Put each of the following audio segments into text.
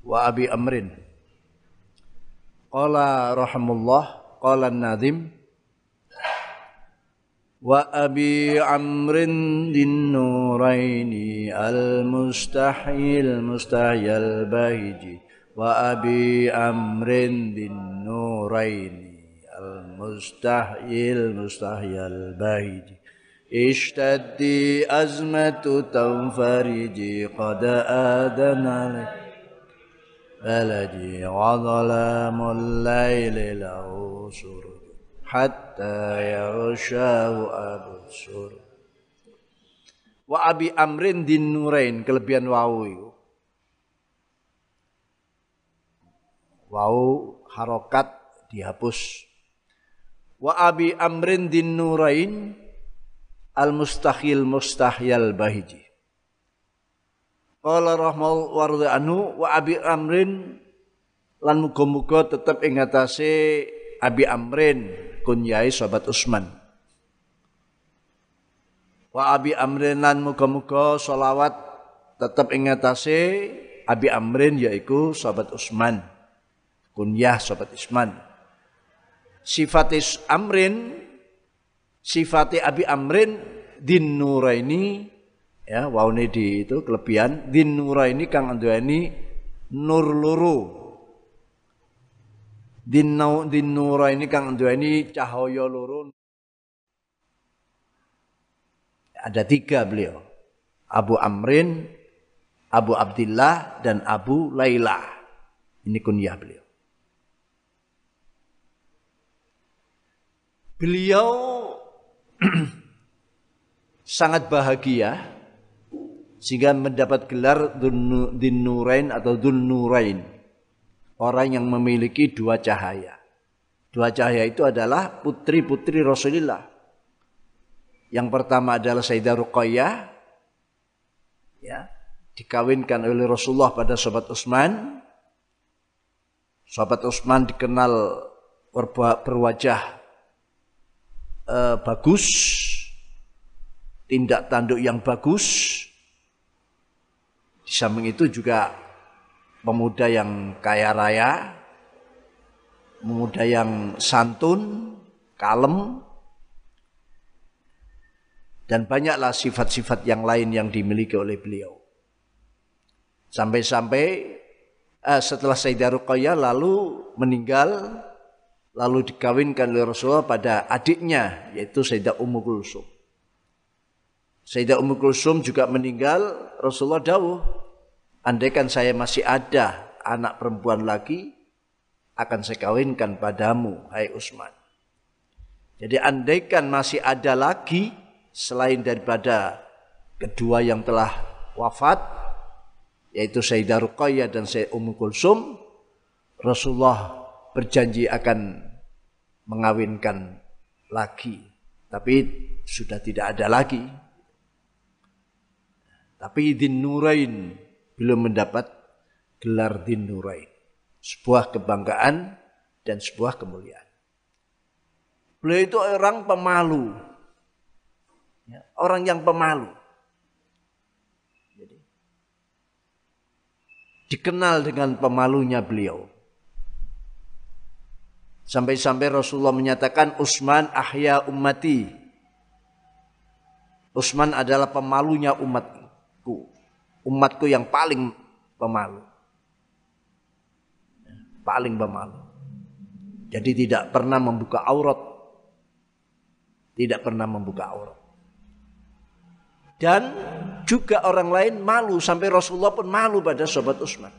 Wa Abi Amrin. Qala rahimullah, qala an-nadhim wa Abi Amrin din nuraini al-mustahil mustahil bahiji wa Abi Amrin din nuraini al-mustahil mustahil bahiji اشتدي أزمة تنفرجي قد آذن عليك بلدي وظلام الليل له سرج حتى يغشاه أبصر Wa abi amrin din nurain kelebihan wau itu. Wau harokat dihapus. Wa abi amrin din nurain al mustahil mustahyal bahiji. Qala rahmal warda anu wa abi amrin lan muga-muga tetep ing abi amrin kunyai sahabat Usman. Wa abi amrin lan muga-muga selawat tetep ing abi amrin yaiku sahabat Usman. Kunyah sahabat Usman. Sifatis amrin sifati abi amrin din nuraini ya waune di itu kelebihan. Din ini kang anduweni nur luru din nau din ini kang anduweni cahaya luru ada tiga beliau. Abu Amrin Abu Abdullah dan Abu Laila ini kunyah beliau. Beliau sangat bahagia sehingga mendapat gelar Din Nurain atau Dun Nurain. Orang yang memiliki dua cahaya. Dua cahaya itu adalah putri-putri Rasulullah. Yang pertama adalah Sayyidah Ruqayyah. Ya, dikawinkan oleh Rasulullah pada sahabat Utsman. Sahabat Utsman dikenal berwajah eh, bagus, tindak tanduk yang bagus, di samping itu juga pemuda yang kaya raya, pemuda yang santun, kalem, dan banyaklah sifat-sifat yang lain yang dimiliki oleh beliau. Sampai-sampai eh, setelah Sayyidah Ruqayyah lalu meninggal, lalu dikawinkan oleh Rasulullah pada adiknya, yaitu Sayyidah Ummu Kulsum. Sayyidah Ummu Kulsum juga meninggal, Rasulullah dawuh, Andaikan saya masih ada anak perempuan lagi, akan saya kawinkan padamu, hai Usman. Jadi andaikan masih ada lagi selain daripada kedua yang telah wafat, yaitu Sayyidah Ruqayyah dan Sayyidah Ummu Kulsum, Rasulullah berjanji akan mengawinkan lagi. Tapi sudah tidak ada lagi. Tapi din nurain belum mendapat gelar din nurain. Sebuah kebanggaan dan sebuah kemuliaan. Beliau itu orang pemalu. Ya, orang yang pemalu. Jadi, dikenal dengan pemalunya beliau. Sampai-sampai Rasulullah menyatakan Usman ahya ummati. Usman adalah pemalunya umatku umatku yang paling pemalu. Paling pemalu. Jadi tidak pernah membuka aurat. Tidak pernah membuka aurat. Dan juga orang lain malu sampai Rasulullah pun malu pada sahabat Utsman.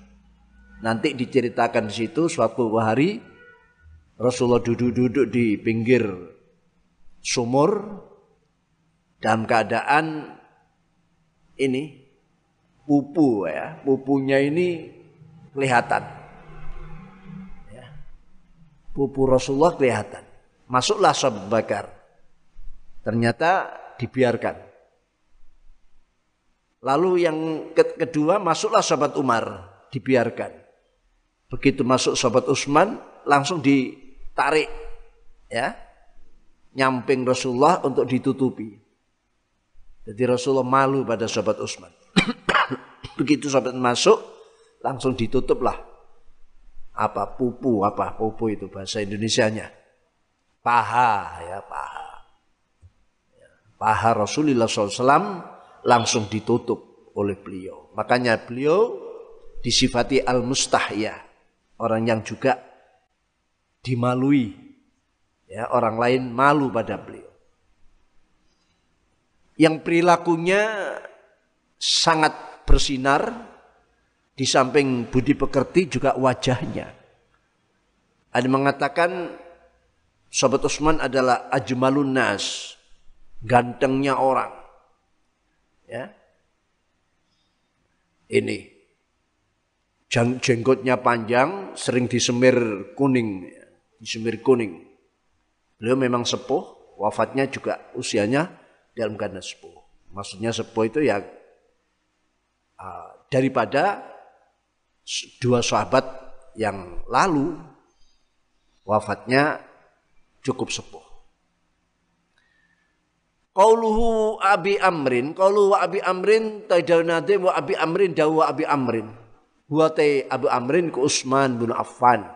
Nanti diceritakan di situ suatu hari Rasulullah duduk-duduk di pinggir sumur dalam keadaan ini pupu ya, pupunya ini kelihatan pupu Rasulullah kelihatan. Masuklah sahabat Bakar. Ternyata dibiarkan. Lalu yang kedua masuklah sahabat Umar, dibiarkan. Begitu masuk sahabat Utsman langsung ditarik ya. Nyamping Rasulullah untuk ditutupi. Jadi Rasulullah malu pada sahabat Utsman. Begitu sahabat masuk langsung ditutuplah. Apa pupu apa pupu itu bahasa Indonesianya. Paha ya paha. Ya, paha Rasulullah SAW langsung ditutup oleh beliau. Makanya beliau disifati al mustahya orang yang juga dimalui. Ya orang lain malu pada beliau yang perilakunya sangat bersinar di samping budi pekerti juga wajahnya. Ada mengatakan Sobat Usman adalah ajmalun nas, gantengnya orang. Ya. Ini jenggotnya panjang, sering disemir kuning, disemir kuning. Beliau memang sepuh, wafatnya juga usianya dalam keadaan sepuh. Maksudnya sepuh itu ya uh, daripada dua sahabat yang lalu wafatnya cukup sepuh. Qauluhu Abi Amrin, qauluhu Abi Amrin tadawunade wa Abi Amrin dawa Abi Amrin. Huwa te Abu Amrin ku Utsman bin Affan.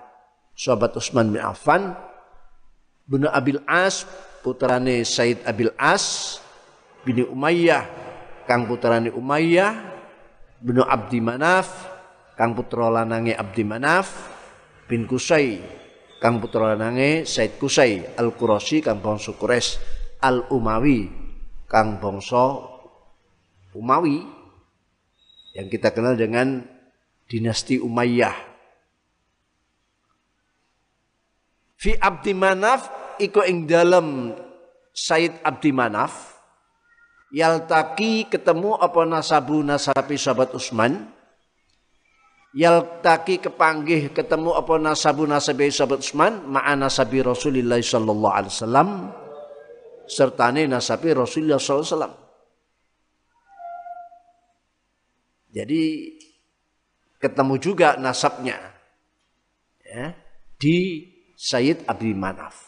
Sahabat Utsman bin Affan bin Abil As putrane Said Abil As bin Umayyah kang putrane Umayyah bin Abdi Manaf kang putra lanange Abdi Manaf bin Kusai kang putra lanange Said Kusai Al Qurashi kang bangsa Quraisy Al Umawi kang bangsa Umawi yang kita kenal dengan dinasti Umayyah. Fi Abdi Manaf iku ing dalam Said Abdi Manaf yaltaki ketemu apa nasabu nasabi sahabat Utsman yaltaki kepanggih ketemu apa nasabu nasabi sahabat Utsman ma'a nasabi Rasulullah sallallahu alaihi wasallam sertane nasabi Rasulullah sallallahu alaihi wasallam. Jadi ketemu juga nasabnya ya, di Sayyid Abi Manaf.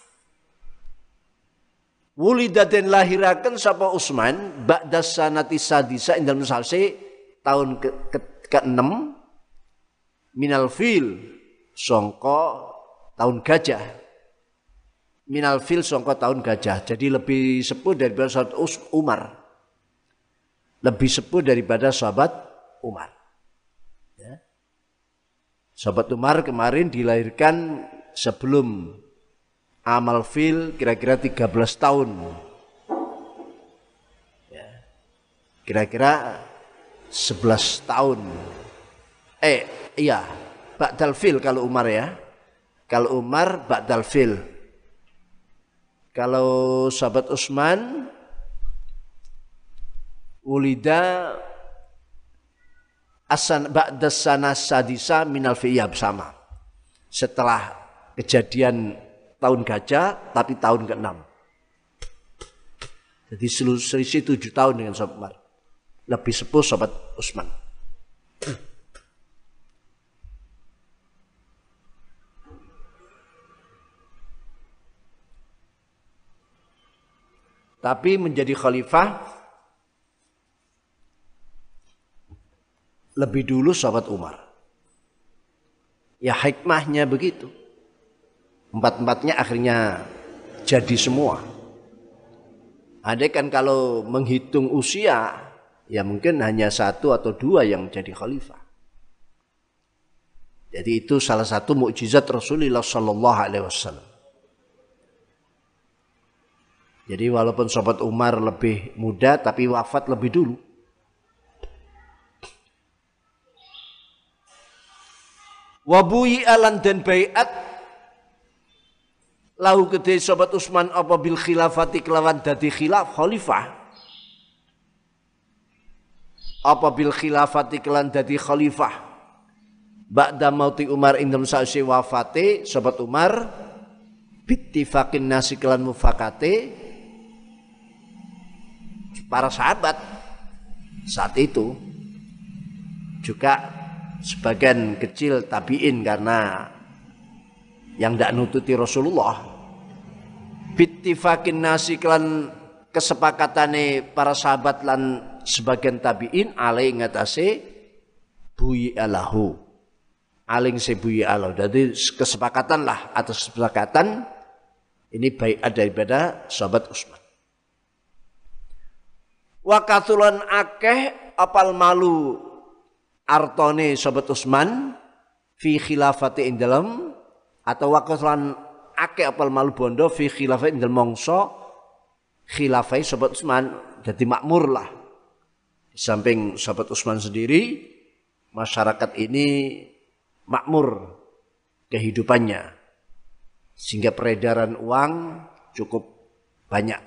Wulida dan lahirakan sapa Utsman ba'da sanati sadisa indal musalsi tahun ke, ke, ke-6 minal fil songko tahun gajah. Minal fil songko tahun gajah jadi lebih sepuh daripada sahabat Umar. Lebih sepuh daripada sahabat Umar. Ya. sahabat Umar kemarin dilahirkan sebelum amal fil kira-kira 13 tahun ya. kira-kira 11 tahun eh Iya, ba'dal fil kalau Umar ya. Kalau Umar ba'dal fil. Kalau sahabat Utsman ulida asan ba'da sana sadisa minal fiyab sama. Setelah kejadian tahun gajah tapi tahun ke-6. Jadi selisih tujuh tahun dengan sahabat Umar. Lebih sepuh sahabat Utsman. Tapi menjadi khalifah lebih dulu sahabat Umar. Ya hikmahnya begitu. Empat-empatnya akhirnya jadi semua. Ada kan kalau menghitung usia, ya mungkin hanya satu atau dua yang jadi khalifah. Jadi itu salah satu mukjizat Rasulullah Sallallahu Alaihi Wasallam. Jadi walaupun sobat Umar lebih muda tapi wafat lebih dulu. Wabuyi alan dan bayat lahu gede sobat Usman apa bil khilafati kelawan dadi khilaf? Khalifah. Apa bil khilafati kelawan dadi khalifah? Ba'da mauti Umar indem sa'si wafate sobat Umar bittifaqin nasi kelan mufakate para sahabat saat itu juga sebagian kecil tabiin karena yang tidak nututi Rasulullah bittifakin nasi kelan kesepakatane para sahabat lan sebagian tabiin alai ngatasi buyi alahu. Aling sebuyi alahu. Jadi kesepakatan lah atas kesepakatan. Ini baik ada daripada sahabat Utsman wakatulan akeh apal malu artone sahabat Utsman fi khilafati ing dalam atau wakatulan akeh apal malu bondo fi khilafati ing dalam mongso khilafai sahabat Utsman jadi makmur lah. Di samping sahabat Utsman sendiri masyarakat ini makmur kehidupannya. Sehingga peredaran uang cukup banyak.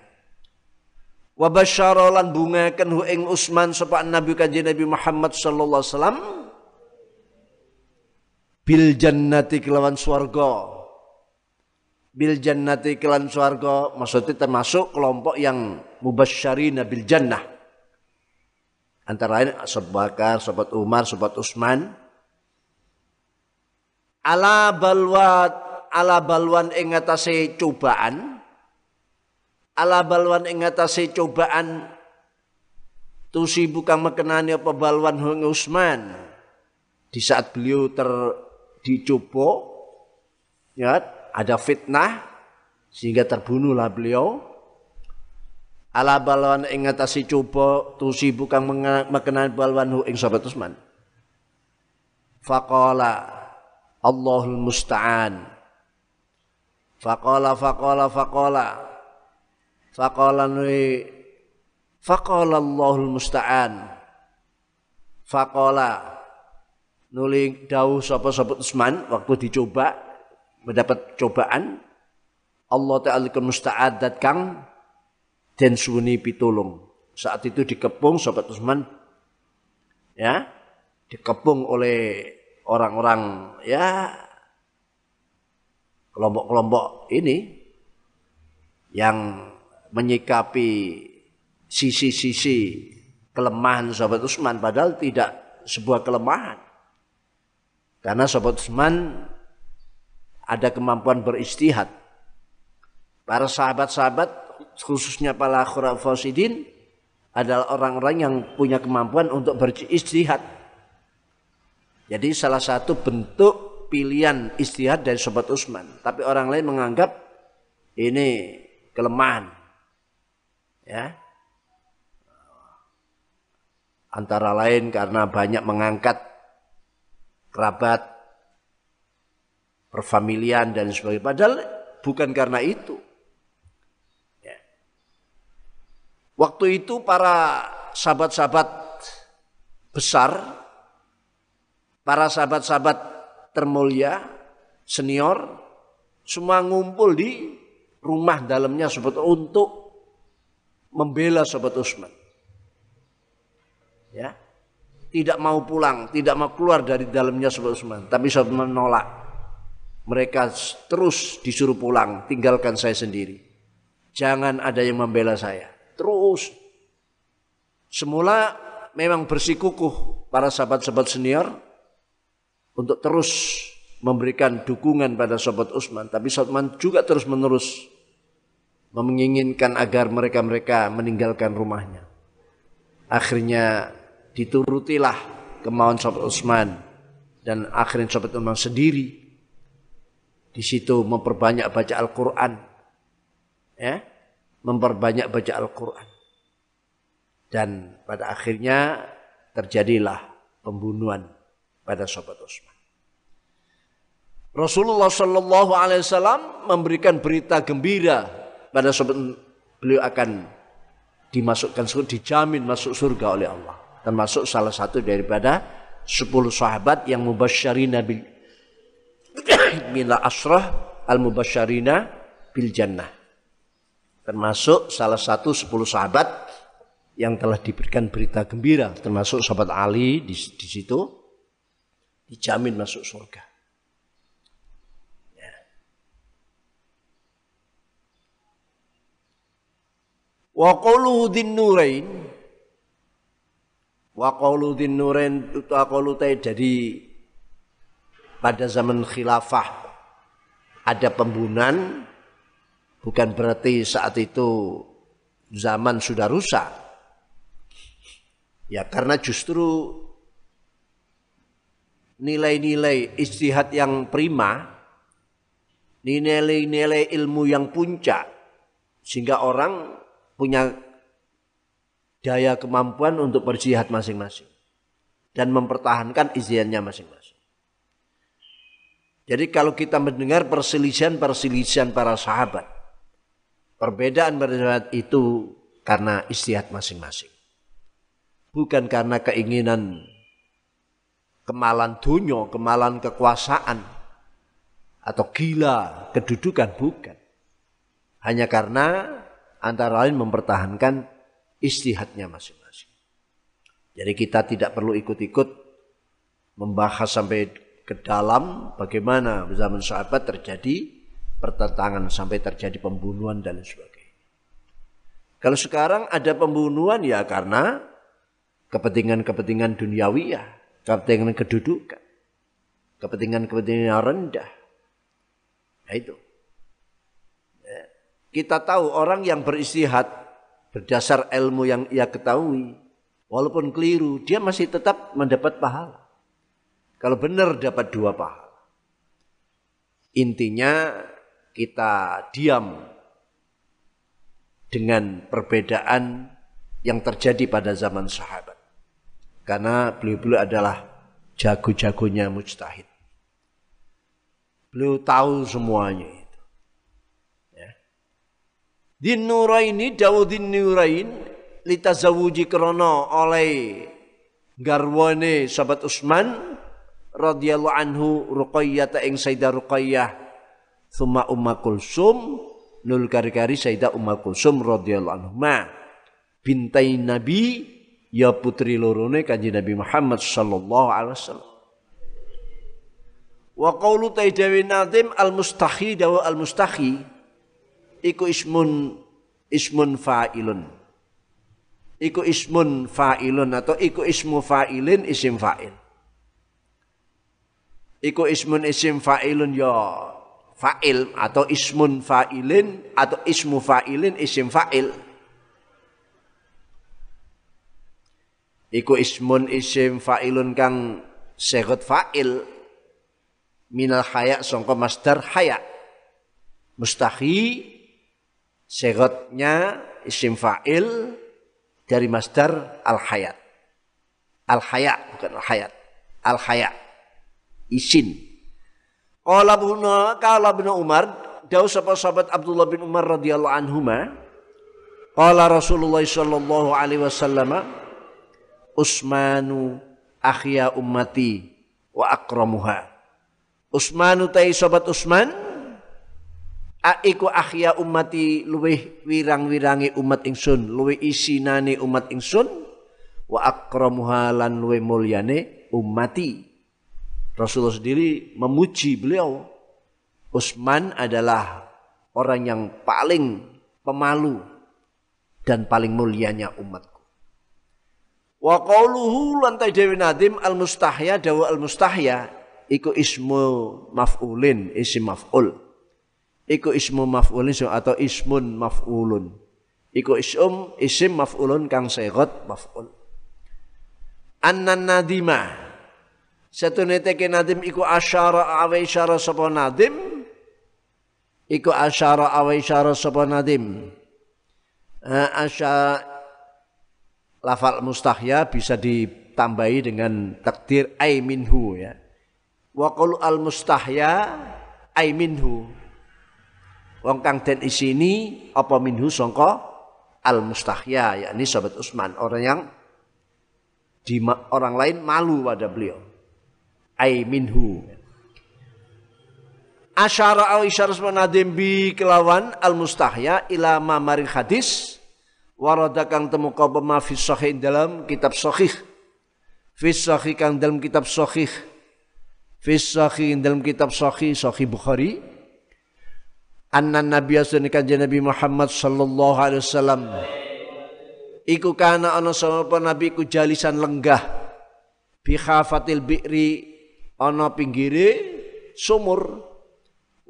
Wa basyara lan bungaken hu ing Utsman sapa Nabi kanjeng Nabi Muhammad sallallahu alaihi wasallam bil jannati kelawan swarga bil jannati kelawan swarga. Maksudnya termasuk kelompok yang mubasysyarina bil jannah. Antara lain Bakar, Sahabat Umar, Sahabat Utsman ala balwat ala balwan ing atase cobaan. Ala balwan ing atase cobaan. Tusi bukan mekenani apa balwan hong Usman. Di saat beliau ter dicoba ya ada fitnah sehingga terbunuhlah beliau ala balwan ing atase coba tusi bukan mekenani balwan hong ing sahabat Usman faqala Allahul musta'an. Faqala faqala faqala. Faqala nui faqala Allahul musta'an. Faqala nuli dawuh sapa-sapa Utsman waktu dicoba mendapat cobaan Allah Ta'ala musta'adat kang dan suni pitulung. Saat itu dikepung sahabat Utsman ya, dikepung oleh orang-orang ya kelompok-kelompok ini yang menyikapi sisi-sisi kelemahan sahabat Utsman padahal tidak sebuah kelemahan. Karena sahabat Utsman ada kemampuan beristihad. Para sahabat-sahabat khususnya para khurafasidin adalah orang-orang yang punya kemampuan untuk beristihad jadi salah satu bentuk pilihan istihad dari Sobat Usman. Tapi orang lain menganggap ini kelemahan. Ya. Antara lain karena banyak mengangkat kerabat, perfamilian dan sebagainya. Padahal bukan karena itu. Ya. Waktu itu para sahabat-sahabat besar para sahabat-sahabat termulia, senior, semua ngumpul di rumah dalamnya sobat untuk membela sobat Usman. Ya, tidak mau pulang, tidak mau keluar dari dalamnya sobat Usman, tapi sobat menolak. Mereka terus disuruh pulang, tinggalkan saya sendiri. Jangan ada yang membela saya. Terus semula memang bersikukuh para sahabat-sahabat senior untuk terus memberikan dukungan pada sahabat Utsman, tapi Utsman juga terus menerus menginginkan agar mereka-mereka meninggalkan rumahnya. Akhirnya diturutilah kemauan sahabat Utsman dan akhirnya sahabat Utsman sendiri di situ memperbanyak baca Al-Qur'an. Ya, memperbanyak baca Al-Qur'an. Dan pada akhirnya terjadilah pembunuhan pada sahabat Utsman. Rasulullah Shallallahu Alaihi Wasallam memberikan berita gembira pada sahabat beliau akan dimasukkan surga, dijamin masuk surga oleh Allah. Termasuk salah satu daripada sepuluh sahabat yang mubasyarina bil Mila asroh Al Mubasharina bil jannah. Termasuk salah satu sepuluh sahabat yang telah diberikan berita gembira, termasuk sahabat Ali di, di situ dijamin masuk surga. Ya. Wa qawluhu din nurain Wa qawluhu din nurain Wa qawluhu dari pada zaman khilafah ada pembunuhan bukan berarti saat itu zaman sudah rusak. Ya karena justru nilai-nilai istihad yang prima, nilai-nilai ilmu yang puncak, sehingga orang punya daya kemampuan untuk berjihad masing-masing dan mempertahankan izinnya masing-masing. Jadi kalau kita mendengar perselisihan-perselisihan para sahabat, perbedaan pendapat itu karena istihad masing-masing. Bukan karena keinginan kemalan dunia, kemalan kekuasaan, atau gila kedudukan, bukan. Hanya karena antara lain mempertahankan istihadnya masing-masing. Jadi kita tidak perlu ikut-ikut membahas sampai ke dalam bagaimana zaman sahabat terjadi pertentangan sampai terjadi pembunuhan dan sebagainya. Kalau sekarang ada pembunuhan ya karena kepentingan-kepentingan duniawi ya kepentingan kedudukan, kepentingan-kepentingan yang rendah. Nah itu. Ya. Kita tahu orang yang beristihad berdasar ilmu yang ia ketahui, walaupun keliru, dia masih tetap mendapat pahala. Kalau benar dapat dua pahala. Intinya kita diam dengan perbedaan yang terjadi pada zaman sahabat. Karena beliau-beliau adalah jago-jagonya mujtahid. Beliau tahu semuanya itu. Ya. Din nuraini Dawudin nurain litazawuji krono oleh garwane sahabat Utsman radhiyallahu anhu Ruqayyah ing Sayyidah Ruqayyah thumma Umma Kulsum nul kari-kari Sayyidah Umma Kulsum radhiyallahu anhu ma bintai Nabi ya putri lorone kanjeng Nabi Muhammad sallallahu alaihi wasallam. Wa qawlu taidawi nadim al mustahi dawa al mustahi iku ismun ismun fa'ilun. Iku ismun fa'ilun atau iku ismu fa'ilin isim fa'il. Iku ismun isim fa'ilun ya. Fa'il atau ismun fa'ilin atau ismu fa'ilin isim fa'il. iku ismun isim fa'ilun kang segot fa'il. Minal haya songko masdar haya. Mustahi segotnya isim fa'il dari masdar al hayat al haya bukan al hayat al haya isin qala buna kala bin umar dawu sapa sahabat Abdullah bin Umar radhiyallahu anhuma qala Rasulullah sallallahu alaihi wasallam Usmanu akhya ummati wa akramuha. Usmanu tai sobat Usman aiku akhya ummati luwih wirang-wirangi umat ingsun, luwih isinane umat ingsun wa akramuha lan luwih mulyane ummati. Rasulullah sendiri memuji beliau. Usman adalah orang yang paling pemalu dan paling mulianya umat. Wa qauluhu lantai dewi nadim al mustahya dawa al mustahya iku ismu maf'ulin isim maf'ul. Iku ismu maf'ulin atau ismun maf'ulun. Iku isum isim maf'ulun kang segot maf'ul. Annan nadima satu neteke nadim iku asyara awe isyara sapa nadim iku asyara awe isyara sapa nadim. Uh, asyara lafal mustahya bisa ditambahi dengan takdir ay minhu ya. Wa qalu al mustahya ay minhu. Wong kang den isini apa minhu sangka al mustahya yakni sahabat Utsman orang yang di orang lain malu pada beliau. Ay minhu. Asyara au isyara nadim bi kelawan al mustahya ila maring hadis. Warada kang temu kapa ma fi sahih dalam kitab sahih. Fi sahih kang dalam kitab sahih. Fi sahih dalam kitab sahih sahih Bukhari. Anna nabi kanjeng Nabi Muhammad sallallahu alaihi wasallam. Iku kana ana sapa nabi ku jalisan lenggah. Bi khafatil bi'ri ana pinggire sumur.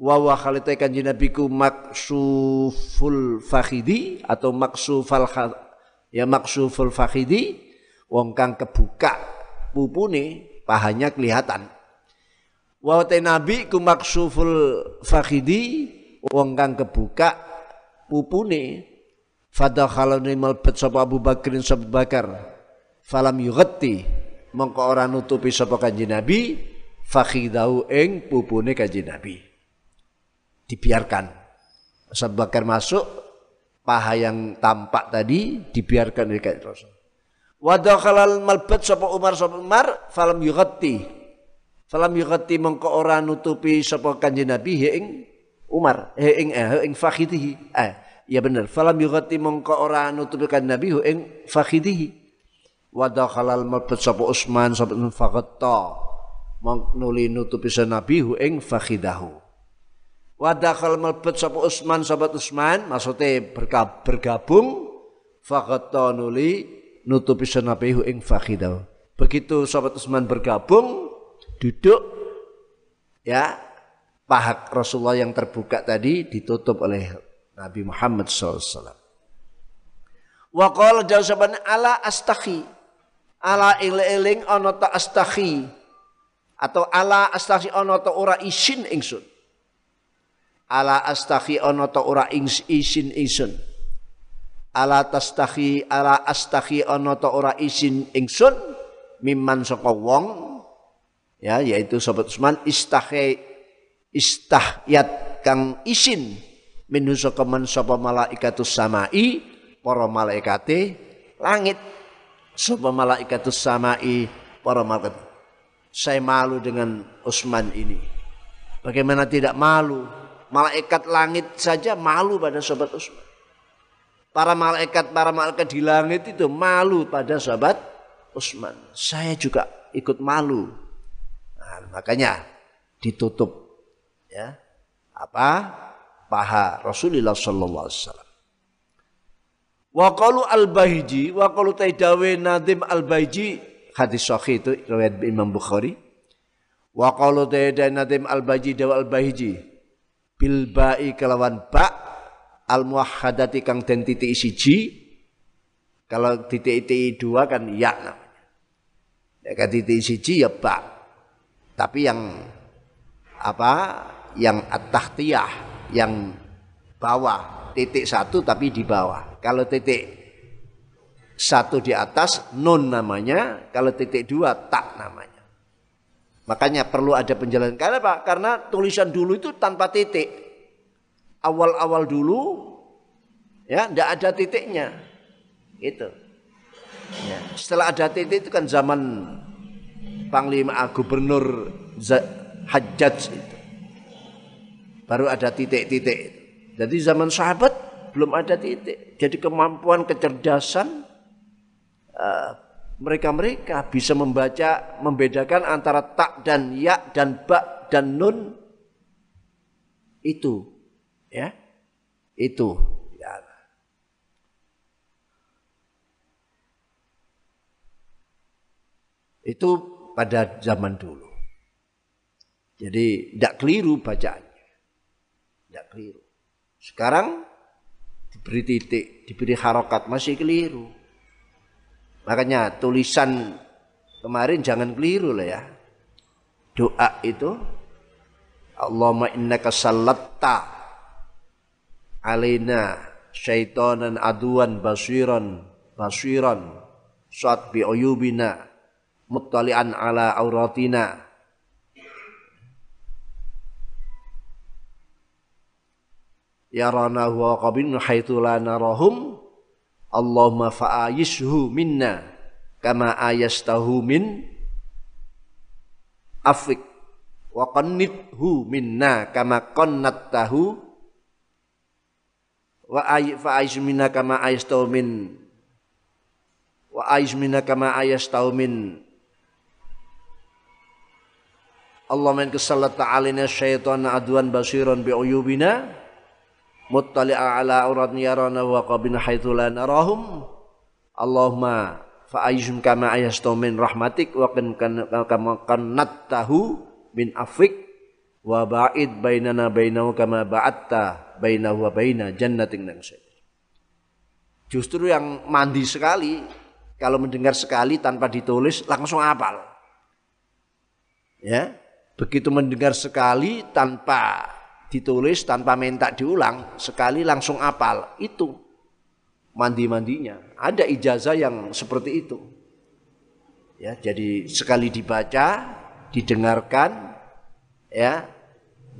Wa wa khalite kanjeng nabi ku maksuful fakhidi atau maksufal ya maksuful fakhidi. Wong kang kebuka pupune pahanya kelihatan. Wa nabi ku maksuful fakhidi wong kang kebuka pupune. Fadakhalani malbet sapa Abu Bakrin sapa Bakar. Falam yughatti mongko ora nutupi sapa kanjeng Nabi fakhidau ing pupune kanjeng Nabi dibiarkan. Abu Bakar masuk, paha yang tampak tadi dibiarkan oleh kanjeng Rasul. Wa dakhalal malbat sapa Umar sapa Umar falam yughatti. Falam yughatti mengko ora nutupi sapa kanjeng Nabi ing Umar, ing eh ing fakhidihi. Eh, ya bener. Falam yughatti mengko ora nutupi kanjeng Nabi ing fakhidihi. Wa dakhalal malbat sapa Utsman sapa faqatta. Nuli nutupi Nabi ing fakhidahu. Wadakhal melbet sapa Usman sahabat Usman maksudnya bergabung faqatta nuli nutupi sanabihu ing fakhidau. Begitu sahabat Usman bergabung duduk ya paha Rasulullah yang terbuka tadi ditutup oleh Nabi Muhammad SAW. Wa qala jawaban ala astakhi ala iling ana ta astakhi atau ala astakhi ana ta ora isin ingsun. Ala astakhi ono to ora isin ingsun. Ala tastakhi ala astakhi ono to ora isin ingsun. Mimman saka wong ya yaitu sobat Usman istahi istahyat kang isin. Minhu saka man sapa malaikatus samai para malaikate langit. Sapa malaikatus samai para malaikat saya malu dengan Usman ini bagaimana tidak malu Malaikat langit saja malu pada sahabat Utsman. Para malaikat, para malaikat di langit itu malu pada sahabat Utsman. Saya juga ikut malu. Nah, makanya ditutup ya apa paha Rasulullah sallallahu alaihi wasallam. Wa qalu al-Bahiji wa qalu Nadim al-Bahiji hadis sahih itu riwayat Imam Bukhari. Wa qalu taidawe Nadim al-Bahiji dawa al-Bahiji bil ba'i kelawan ba al muwahhadati kang den titik siji kalau titik titik dua kan ya namanya. Ya kan titik siji ya ba. Tapi yang apa yang at-tahtiyah yang bawah titik satu tapi di bawah. Kalau titik satu di atas nun namanya kalau titik dua tak namanya Makanya perlu ada penjelasan. Karena apa? Karena tulisan dulu itu tanpa titik. Awal-awal dulu ya tidak ada titiknya. Itu. Ya. Setelah ada titik itu kan zaman Panglima Gubernur Hajjaj itu. Baru ada titik-titik. Jadi zaman sahabat belum ada titik. Jadi kemampuan kecerdasan uh, mereka-mereka bisa membaca, membedakan antara tak dan ya dan ba dan nun. Itu. Ya. Itu. Ya. itu pada zaman dulu. Jadi tidak keliru bacaannya. Tidak keliru. Sekarang diberi titik diberi harokat masih keliru Makanya tulisan kemarin jangan keliru lah ya. Doa itu Allahumma innaka sallatta alaina syaitanan aduan basiran basiran suat bi uyubina muttali'an ala auratina yarana huwa qabin haitsu la narahum Allahumma fa'ayishu minna kama ayastahu min afik wa qannithu minna kama qannattahu. Wa ay fa'ayishu minna kama ayastahu min. Wa ayishu minna kama ayastahu min. Allah min kesallata alina syaitan adwan basiran bi'uyubina muttali'a ala aurat yarana wa qabina haitsu la narahum Allahumma fa'ayyuhum kama ayastu min rahmatik wa kan kama tahu min afik wa ba'id bainana bainahu kama ba'atta bainahu wa baina jannatin nangsyid. Justru yang mandi sekali kalau mendengar sekali tanpa ditulis langsung hafal. Ya, begitu mendengar sekali tanpa ditulis tanpa minta diulang sekali langsung apal itu mandi-mandinya. Ada ijazah yang seperti itu. Ya, jadi sekali dibaca, didengarkan, ya,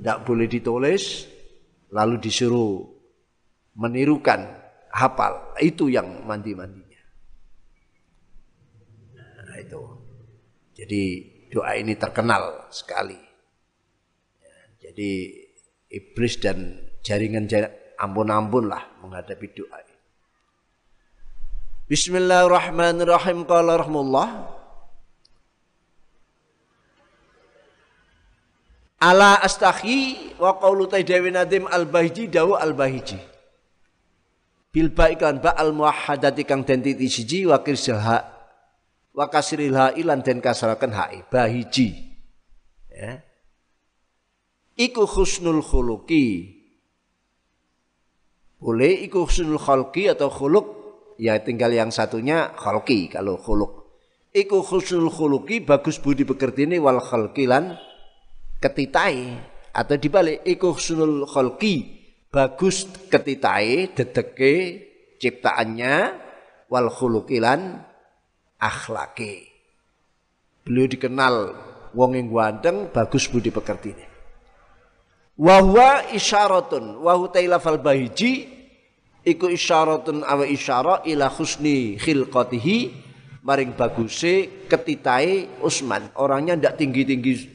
tidak boleh ditulis, lalu disuruh menirukan hafal. Itu yang mandi-mandinya. Nah, itu. Jadi doa ini terkenal sekali. Ya, jadi iblis dan jaringan ampun-ampun lah menghadapi doa ini. Bismillahirrahmanirrahim. Qala rahmullah. Ala astahi wa qawlu taidawi nadim al-bahiji dawu al-bahiji. Bil ba'ikan ba al-muahadati kang den titi siji wa kirsil ha wa kasril ha ilan den kasrakan ha'i bahiji. Ya. Iku husnul khuluki. Boleh iku husnul khalqi atau khuluk ya tinggal yang satunya khalqi kalau khuluk. Iku khusnul khuluki bagus budi pekerti ini wal khalqilan ketitai atau dibalik iku khusnul khalqi bagus ketitai dedeke ciptaannya wal khulukilan akhlaki. Beliau dikenal wong yang ganteng bagus budi pekerti ini. Wahwa isyaratun. Wahu tailafal bahiji. Iku isyaratun awa isyara ila husni khilqatihi. Maring baguse ketitae Usman. Orangnya ndak tinggi-tinggi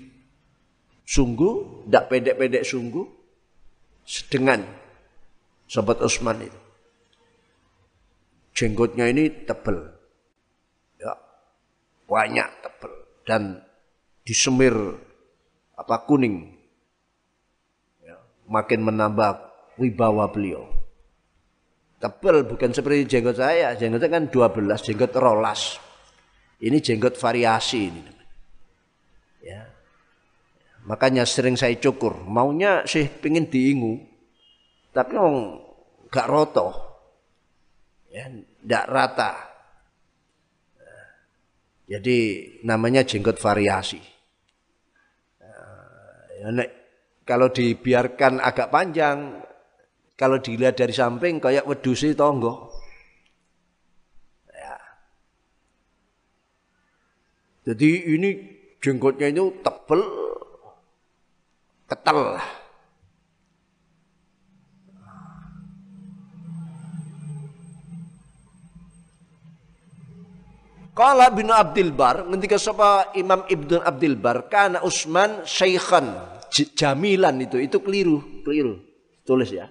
sungguh ndak pendek-pendek sungguh dengan sobat Usman itu. Jenggotnya ini tebel. Ya banyak tebel dan disemir apa kuning makin menambah wibawa beliau Tebel bukan seperti jenggot saya. Jenggotnya kan 12, jenggot rolas. Ini jenggot variasi ini. Ya. Makanya sering saya cukur. Maunya sih pingin diingu. Tapi orang gak roto. Ya, gak rata. Jadi namanya jenggot variasi. Ya, kalau dibiarkan agak panjang, kalau dilihat dari samping kayak wedusi tonggo. Ya. Jadi ini jenggotnya itu tebel, ketel. Kala bin Abdul Bar, ketika sapa Imam Ibnu Abdul Bar, karena Usman syekhan, jamilan itu, itu keliru, keliru. Tulis ya.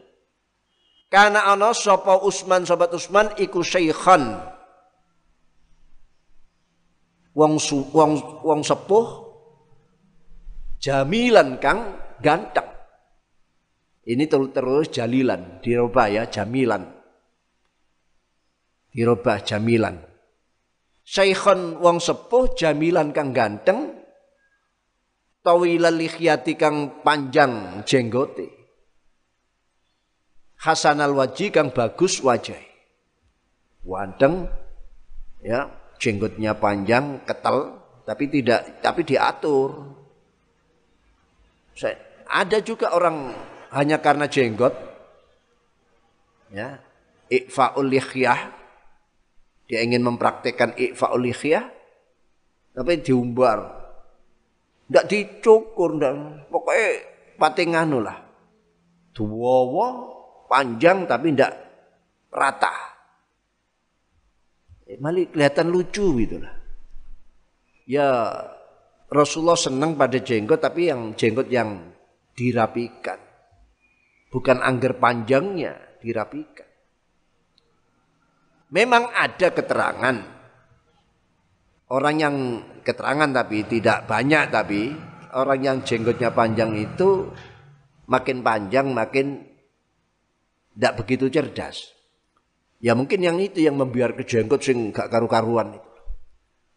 Karena ana sapa Usman sobat Usman iku syaikhan. Wong wong wong sepuh jamilan kang ganteng. Ini terus terus jalilan, dirubah ya jamilan. Dirubah jamilan. Syaikhan wong sepuh jamilan kang ganteng tawilal likhyati kang panjang jenggote hasanal wajih kang bagus wajah. Wanteng ya, jenggotnya panjang, ketel, tapi tidak tapi diatur. Saya, ada juga orang hanya karena jenggot ya, ikfaul lihyah dia ingin mempraktekkan ikfaul lihyah tapi diumbar. Tidak dicukur, dan pokoknya patinganu lah. Duwowo panjang tapi tidak rata. Eh, malah kelihatan lucu gitu lah. Ya Rasulullah senang pada jenggot tapi yang jenggot yang dirapikan. Bukan angger panjangnya dirapikan. Memang ada keterangan. Orang yang keterangan tapi tidak banyak tapi orang yang jenggotnya panjang itu makin panjang makin tidak begitu cerdas. Ya mungkin yang itu yang membiar ke jenggot sing gak karu-karuan itu.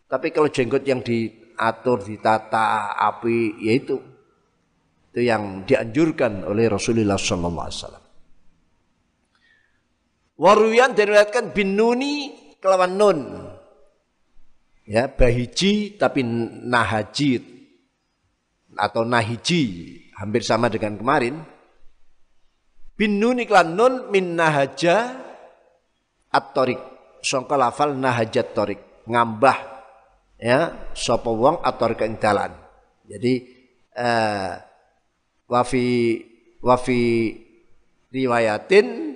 Tapi kalau jenggot yang diatur, ditata, api, ya itu. Yang dianjurkan oleh Rasulullah sallallahu alaihi wasallam. Waruyan diriwayatkan bin nuni kelawan nun. Ya, bahiji tapi nahajid atau nahiji hampir sama dengan kemarin. Bin nuni kelawan nun min nahaja at-tariq. Sangka lafal nahajat torik ngambah ya sapa wong at-tariq ing dalan. Jadi eh, wafi wafi riwayatin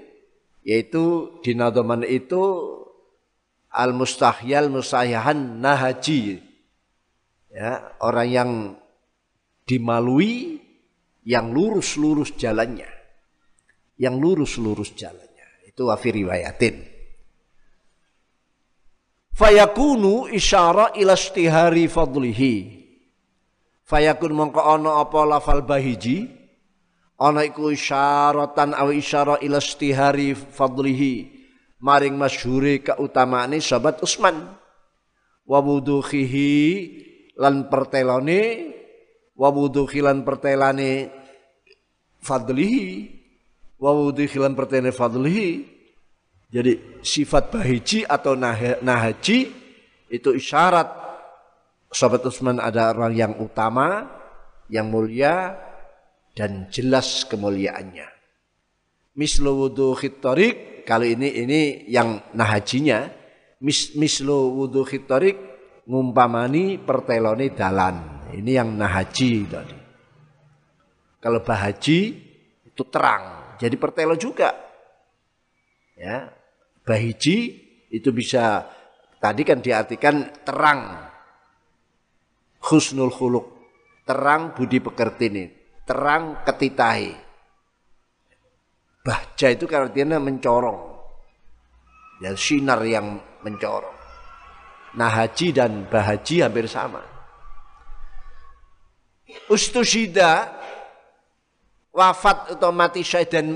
yaitu di itu al mustahyal mustahihan nahaji. Ya orang yang dimalui yang lurus-lurus jalannya. Yang lurus-lurus jalannya. Itu wafi riwayatin. Fayakunu isyara ila istihari fadlihi. Fayakun mongko ana apa lafal bahiji? Ana iku isyaratan aw isyara ila istihari fadlihi maring masyhure kautamaane sahabat Utsman wa wudhuhi lan pertelone wa wudhuhi lan fadlihi wa wudhuhi lan fadlihi. Jadi sifat bahiji atau nah nahaji itu isyarat. Sahabat Utsman ada orang yang utama yang mulia dan jelas kemuliaannya. Mislu wudhu khitorik, kali ini ini yang nahajinya, mis, mislu wudhu khitorik ngumpamani perteloni dalan. Ini yang nahaji tadi. Kalau bahaji itu terang, jadi pertelo juga. Ya, bahiji itu bisa tadi kan diartikan terang, husnul khuluk, terang budi pekerti ini terang ketitahi. Bahja itu artinya mencorong. Ya sinar yang mencorong. Nah haji dan bahaji hampir sama. Ustusida wafat atau mati syahid dan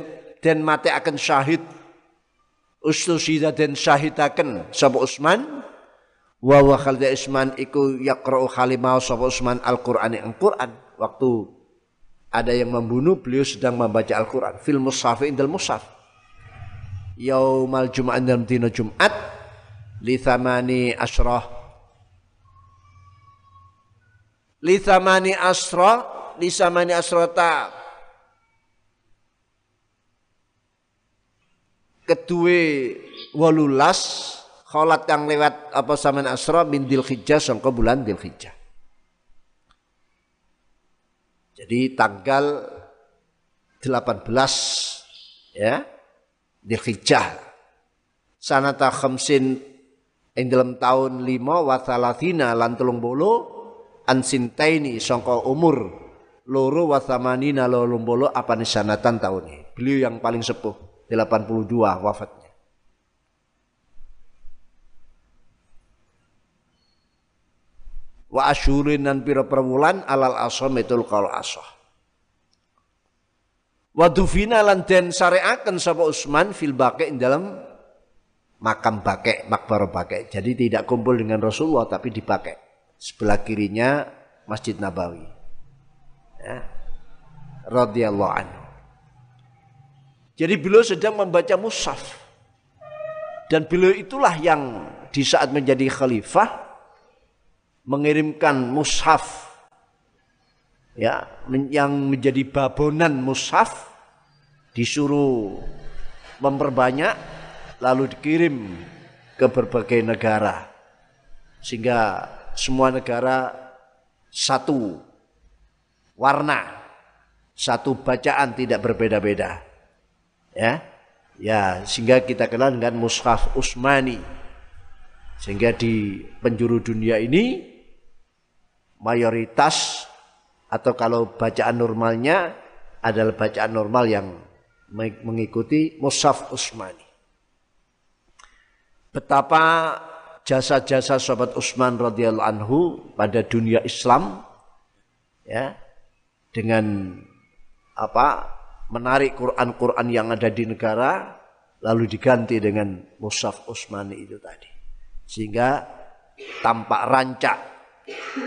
dan mati akan syahid. Ustusida dan syahidakan sapa Usman wa khalda Usman iku yaqra'u khalimah sapa Usman Al-Qur'an Al-Qur'an waktu ada yang membunuh beliau sedang membaca Al-Quran. Fil mushaf indal mushaf yaumal jum'at dalam dina Jumat li thamani asrah li thamani asrah li thamani asrata kedua walulas kholat yang lewat apa saman asra min dil hijjah sangka bulan dil hijjah Jadi tanggal 18 ya Dzulhijjah sanata khamsin ing dalam tahun 5 wa thalathina lan 30 an sintaini sangka umur loro wa thamanina loro apa sanatan tahun ini. Beliau yang paling sepuh 82 wafatnya. Wa asyurin dan pira perwulan alal asom itu kalau asoh. Wa dufina lan den syariaken sapa Utsman fil baqi dalam makam bake, makbar bake. Jadi tidak kumpul dengan Rasulullah tapi dipakai. Sebelah kirinya Masjid Nabawi. Ya. Radhiyallahu anhu. Jadi beliau sedang membaca mushaf. Dan beliau itulah yang di saat menjadi khalifah mengirimkan mushaf ya yang menjadi babonan mushaf disuruh memperbanyak lalu dikirim ke berbagai negara. Sehingga semua negara satu warna satu bacaan tidak berbeda-beda ya. Ya sehingga kita kenal dengan mushaf Usmani. Sehingga di penjuru dunia ini mayoritas atau kalau bacaan normalnya adalah bacaan normal yang mengikuti Musaf Usmani. Betapa jasa-jasa sahabat Utsman radhiyallahu anhu pada dunia Islam ya dengan apa menarik Quran-Quran yang ada di negara lalu diganti dengan Musaf Utsmani itu tadi. Sehingga tampak rancak,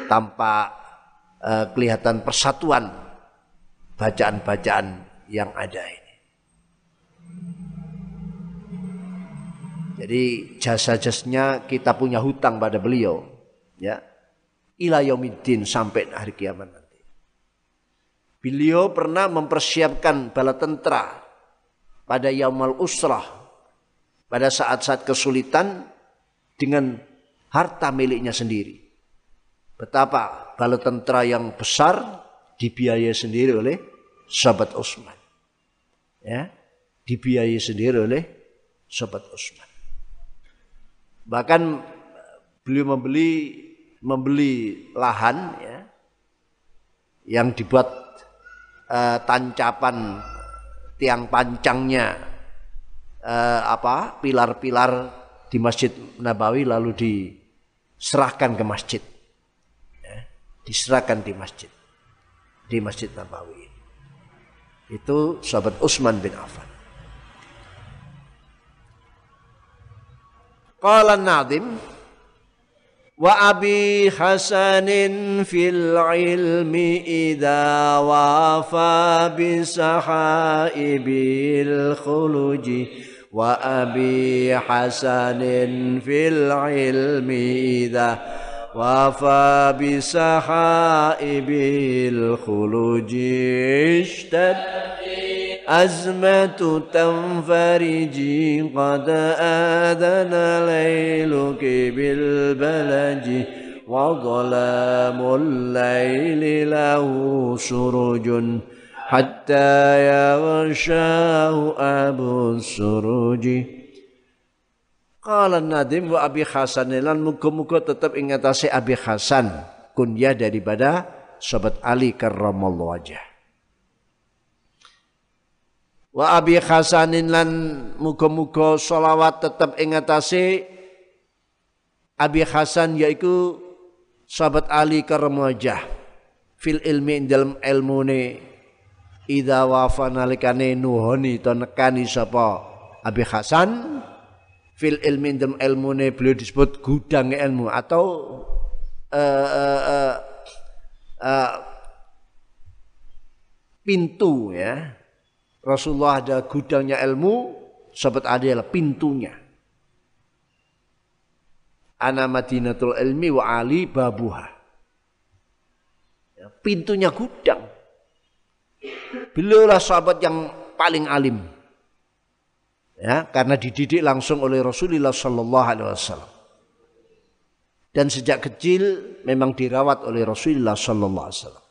tampak uh, kelihatan persatuan bacaan-bacaan yang ada ini. Jadi jasa-jasanya kita punya hutang pada beliau, ya. Ila yaumiddin sampai hari kiamat nanti. Beliau pernah mempersiapkan bala tentara pada yaumal usrah pada saat-saat kesulitan dengan harta miliknya sendiri. Betapa bala tentara yang besar dibiayai sendiri oleh sahabat Utsman. Ya, dibiayai sendiri oleh sahabat Utsman. Bahkan beliau membeli membeli lahan ya yang dibuat uh, tancapan tiang pancangnya uh, apa pilar-pilar di Masjid Nabawi lalu diserahkan ke masjid diserahkan di masjid. Di Masjid Nabawi. Itu sahabat Utsman bin Affan. Qala Nadim wa abi hasanin fil ilmi idha wafa bisahaibil khuluji. Wa abi hasanin fil ilmi idha wafa bisahaibil khuluji ishtad أزمة تنفرجي قد آذن ليلك بالبلج وظلام الليل له سرج حتى يغشاه أبو السرج. Qala Nadim wa Abi Hasan lan muga-muga tetap ingatasi Abi Hasan kunyah daripada sahabat Ali karramallahu wajah. Wa abi hasanin lan muga-muga selawat tetap ing Abi Hasan yaiku sahabat Ali karamajah fil ilmi dalam ilmune idza wafa nalikane nuhoni to nekani sapa Abi Hasan fil ilmi dalam ilmune beliau disebut gudang ilmu atau uh, uh, uh, uh, pintu ya Rasulullah ada gudangnya ilmu, sahabat adalah pintunya. Ana Madinatul Ilmi wa Ali babuha. Ya, pintunya gudang. Beliaulah sahabat yang paling alim. Ya, karena dididik langsung oleh Rasulullah Sallallahu Alaihi Wasallam. Dan sejak kecil memang dirawat oleh Rasulullah Sallallahu Alaihi Wasallam.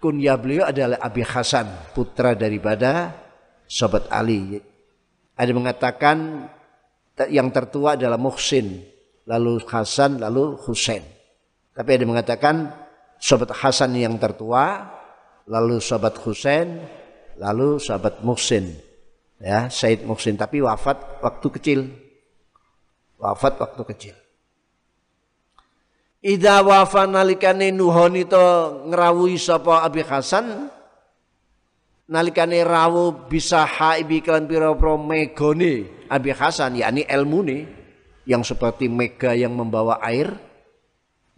Kunyah beliau adalah Abi Hasan, putra daripada sahabat Ali. Ada mengatakan yang tertua adalah Muhsin, lalu Hasan, lalu Husain. Tapi ada mengatakan sahabat Hasan yang tertua, lalu sahabat Husain, lalu sahabat Muhsin. Ya, Said Muhsin tapi wafat waktu kecil. Wafat waktu kecil. Ida wafa nalikane nuhoni to ngrawuhi sapa Abi Hasan nalikane rawuh bisa haibi kelan pira-pira megone Abi Hasan yakni ilmune yang seperti mega yang membawa air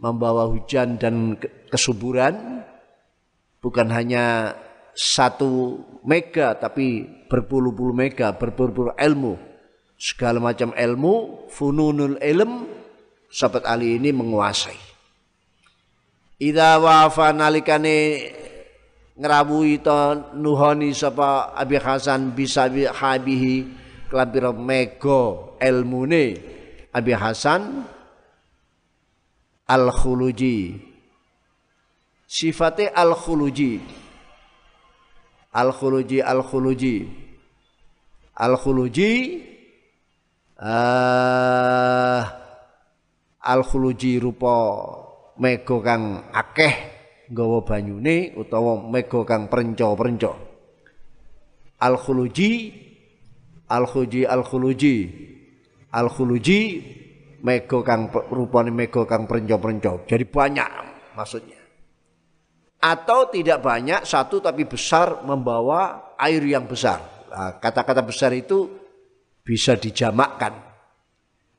membawa hujan dan kesuburan bukan hanya satu mega tapi berpuluh-puluh mega berpuluh-puluh ilmu. Segala macam ilmu fununul ilm sahabat Ali ini menguasai. Ida wafa nalikane ngerawui to nuhoni sapa Abi Hasan bisa habihi kelabir mego ilmune Abi Hasan al khuluji sifatnya al khuluji al khuluji al khuluji al khuluji uh, al khuluji rupa mega kang akeh nggawa banyune utawa mega kang prenca-prenca. Al khuluji al khuluji al khuluji al khuluji mega kang rupane mega kang prenca-prenca. Jadi banyak maksudnya atau tidak banyak satu tapi besar membawa air yang besar Nah, kata-kata besar itu bisa dijamakkan.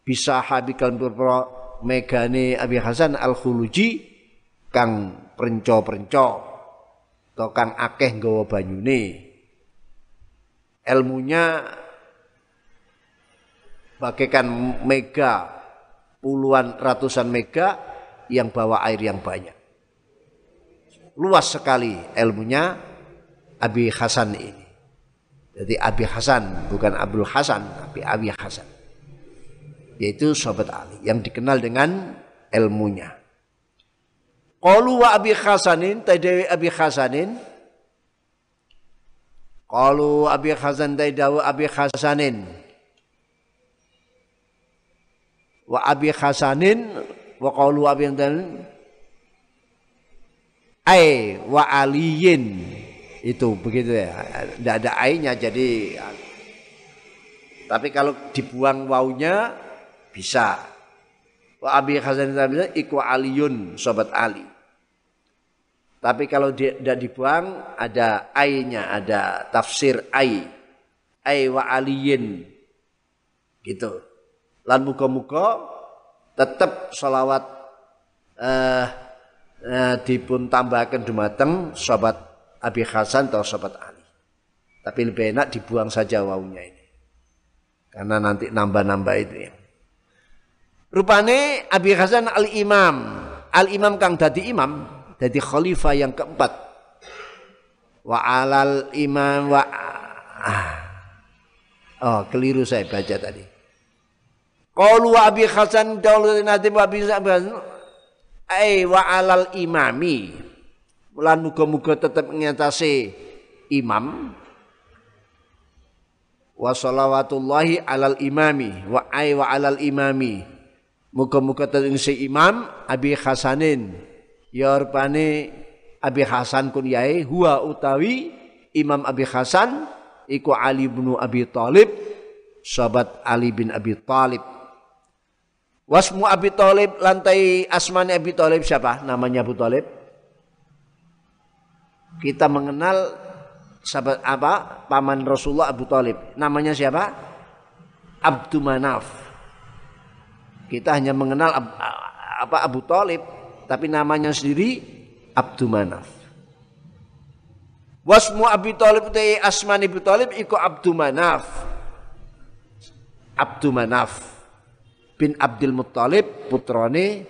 Bisa habikal purpura megane Abi Hasan Al-Khuluji kang prenco-prenco atau kang akeh nggawa banyune. Ilmunya bagaikan mega puluhan ratusan mega yang bawa air yang banyak. Luas sekali ilmunya Abi Hasan ini. Jadi Abi Hasan bukan Abdul Hasan, tapi Abi Hasan. Yaitu sahabat Ali yang dikenal dengan ilmunya. Qalu wa Abi Hasanin, tadawi Abi Hasanin. Qalu Abi Hasan tadawi Abi Hasanin. Wa Abi Hasanin wa qalu Abi Hasanin ai wa aliyin. Itu begitu ya. Tidak ada ainya jadi tapi kalau dibuang waunya bisa. Wa abi hasan bisa iku aliyun sobat ali. Tapi kalau tidak dibuang ada ainya ada tafsir ai. Ai wa aliyin. Gitu. Lan muka-muka tetap salawat eh, eh, dipun tambahkan dumateng sobat Abi Hasan atau sahabat Ali. Tapi lebih enak dibuang saja wawunya ini. Karena nanti nambah-nambah itu ya. Rupane Abi Hasan al-Imam. Al-Imam kang dadi imam. Dadi khalifah yang keempat. Wa alal imam wa... Oh keliru saya baca tadi. Qalu wa Abi Hasan daulu nanti Abi Hasan. Ay wa alal imami. Lan muga-muga tetap ngatasi imam. Wa salawatullahi alal imami. Wa ay wa alal imami. Muga-muga tetap si imam Abi Hasanin. Ya rupane Abi Hasan kunyai huwa utawi Imam Abi Hasan iku Ali bin Abi Talib sahabat Ali bin Abi Talib Wasmu Abi Talib lantai asmani Abi Talib siapa? Namanya Abu Talib. Kita mengenal sahabat apa? Paman Rasulullah Abu Talib. Namanya siapa? Abdul Manaf. Kita hanya mengenal apa Abu Talib tapi namanya sendiri Abdul Manaf. Wasmu Abu Talib te asman Abu Talib iku Abdul Manaf. Abdul Manaf bin Abdul Muttalib putrane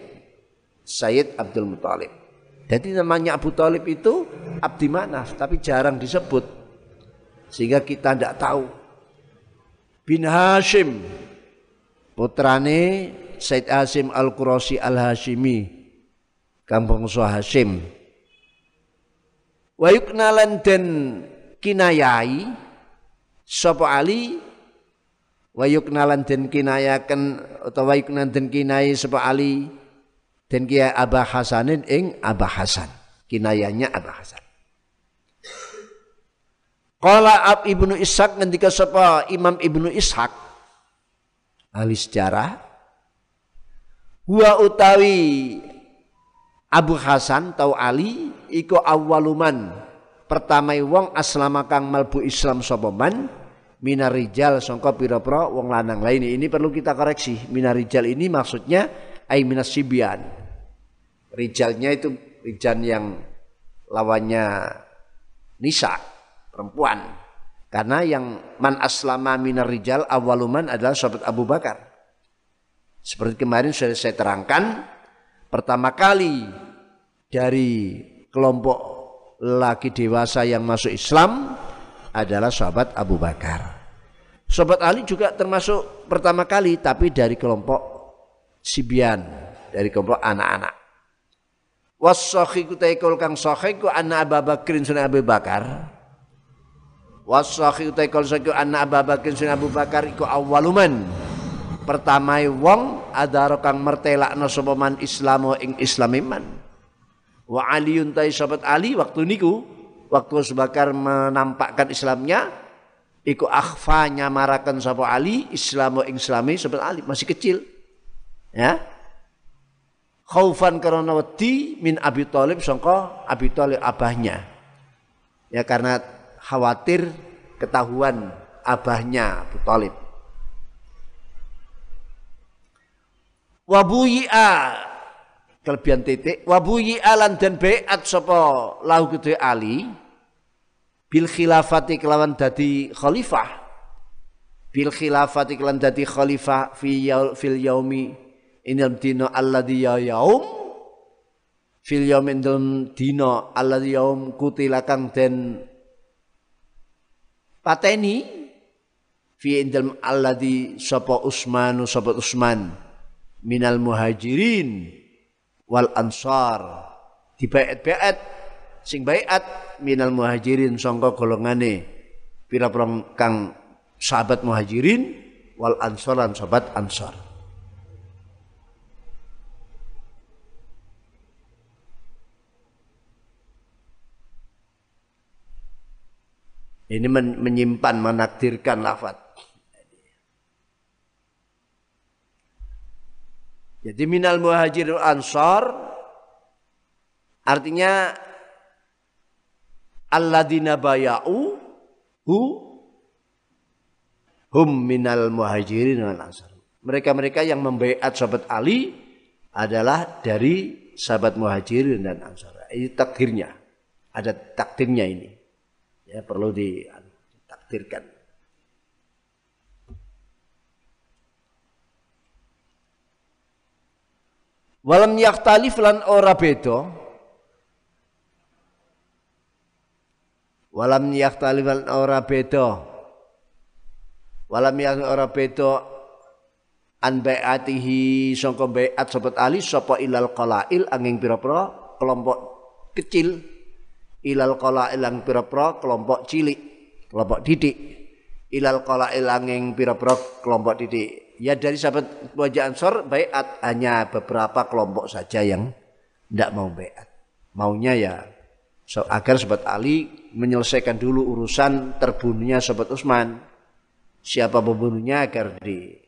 Sayyid Abdul Muttalib jadi namanya Abu Talib itu Abdi Manaf, tapi jarang disebut. Sehingga kita tidak tahu. Bin Hashim, putrane Said Hashim Al-Qurasi Al-Hashimi, kampung So Hashim. Wa yuknalan den kinayai sapa Ali wa yuknalan den kinayaken utawa yuknalan den kinai sapa Ali dan kia Abah Hasanin ing Abah Hasan. Kinayanya Abah Hasan. Qala Ab Ibnu Ishaq ngendika sapa Imam Ibnu Ishaq ahli sejarah huwa utawi Abu Hasan tau Ali iku awaluman pertamai wong aslama kang malbu Islam sapa man minarijal sangka pira-pira wong lanang lain ini perlu kita koreksi minarijal ini maksudnya ay minas sibyan. Rijalnya itu rijal yang lawannya nisa, perempuan. Karena yang man aslama minar rijal awaluman adalah sahabat Abu Bakar. Seperti kemarin sudah saya terangkan, pertama kali dari kelompok laki dewasa yang masuk Islam adalah sahabat Abu Bakar. Sahabat Ali juga termasuk pertama kali tapi dari kelompok sibian dari kelompok anak-anak. Wasakhiku taikul kang sakhiku anna Abu Bakrin sunan Abu Bakar. Wasakhiku taikul sakhiku anna Abu Bakrin sunan Abu Bakar iku awaluman. Pertamai wong ada kang mertelakno sapa man Islamo ing Islamiman. Wa Aliun tai sahabat Ali waktu niku waktu Abu Bakar menampakkan Islamnya iku akhfa nyamarakan sapa Ali Islamo ing Islami sahabat Ali masih kecil. Ya. Khaufan karena wedi min Abi Thalib sangka Abi Thalib abahnya. Ya karena khawatir ketahuan abahnya Abu Talib. Wabuyi'a kelebihan titik wabuyi'a lan dan beat sapa lahu Ali bil khilafati kelawan dadi khalifah. Bil khilafati kelawan dadi khalifah fi yaul, fil yaumi inal dino alladhi ya yaum. Fil yaumi dalam dino alladhi yaum kutilakang den pateni. Fi indal alladhi sapa Usmanu sapa Usman. Minal muhajirin wal ansar. Dibaet-baet sing baiat minal muhajirin sangka golongane pira-pira kang sahabat muhajirin wal ansar lan sahabat ansar. Ini menyimpan menakdirkan lafaz. Jadi minal muhajir ansar artinya alladzina baya'u hu hum minal muhajirin wal ansar. Mereka-mereka yang membaiat sahabat Ali adalah dari sahabat muhajirin dan ansar. Ini takdirnya. Ada takdirnya ini. Ya perlu ditakdirkan. Walam yaktalif lan ora beda. Walam yaktalif lan ora beda. Walam yak ora beda an bai'atihi sangka bai'at sahabat Ali sapa ilal qalail angin pira-pira kelompok kecil ilal qalail ang pira-pira kelompok cilik kelompok didik ilal qalail angin pira-pira kelompok didik ya dari sahabat wajah Ansor bayat hanya beberapa kelompok saja yang tidak mau bayat. Maunya ya agar sahabat Ali menyelesaikan dulu urusan terbunuhnya sahabat Utsman. Siapa pembunuhnya agar di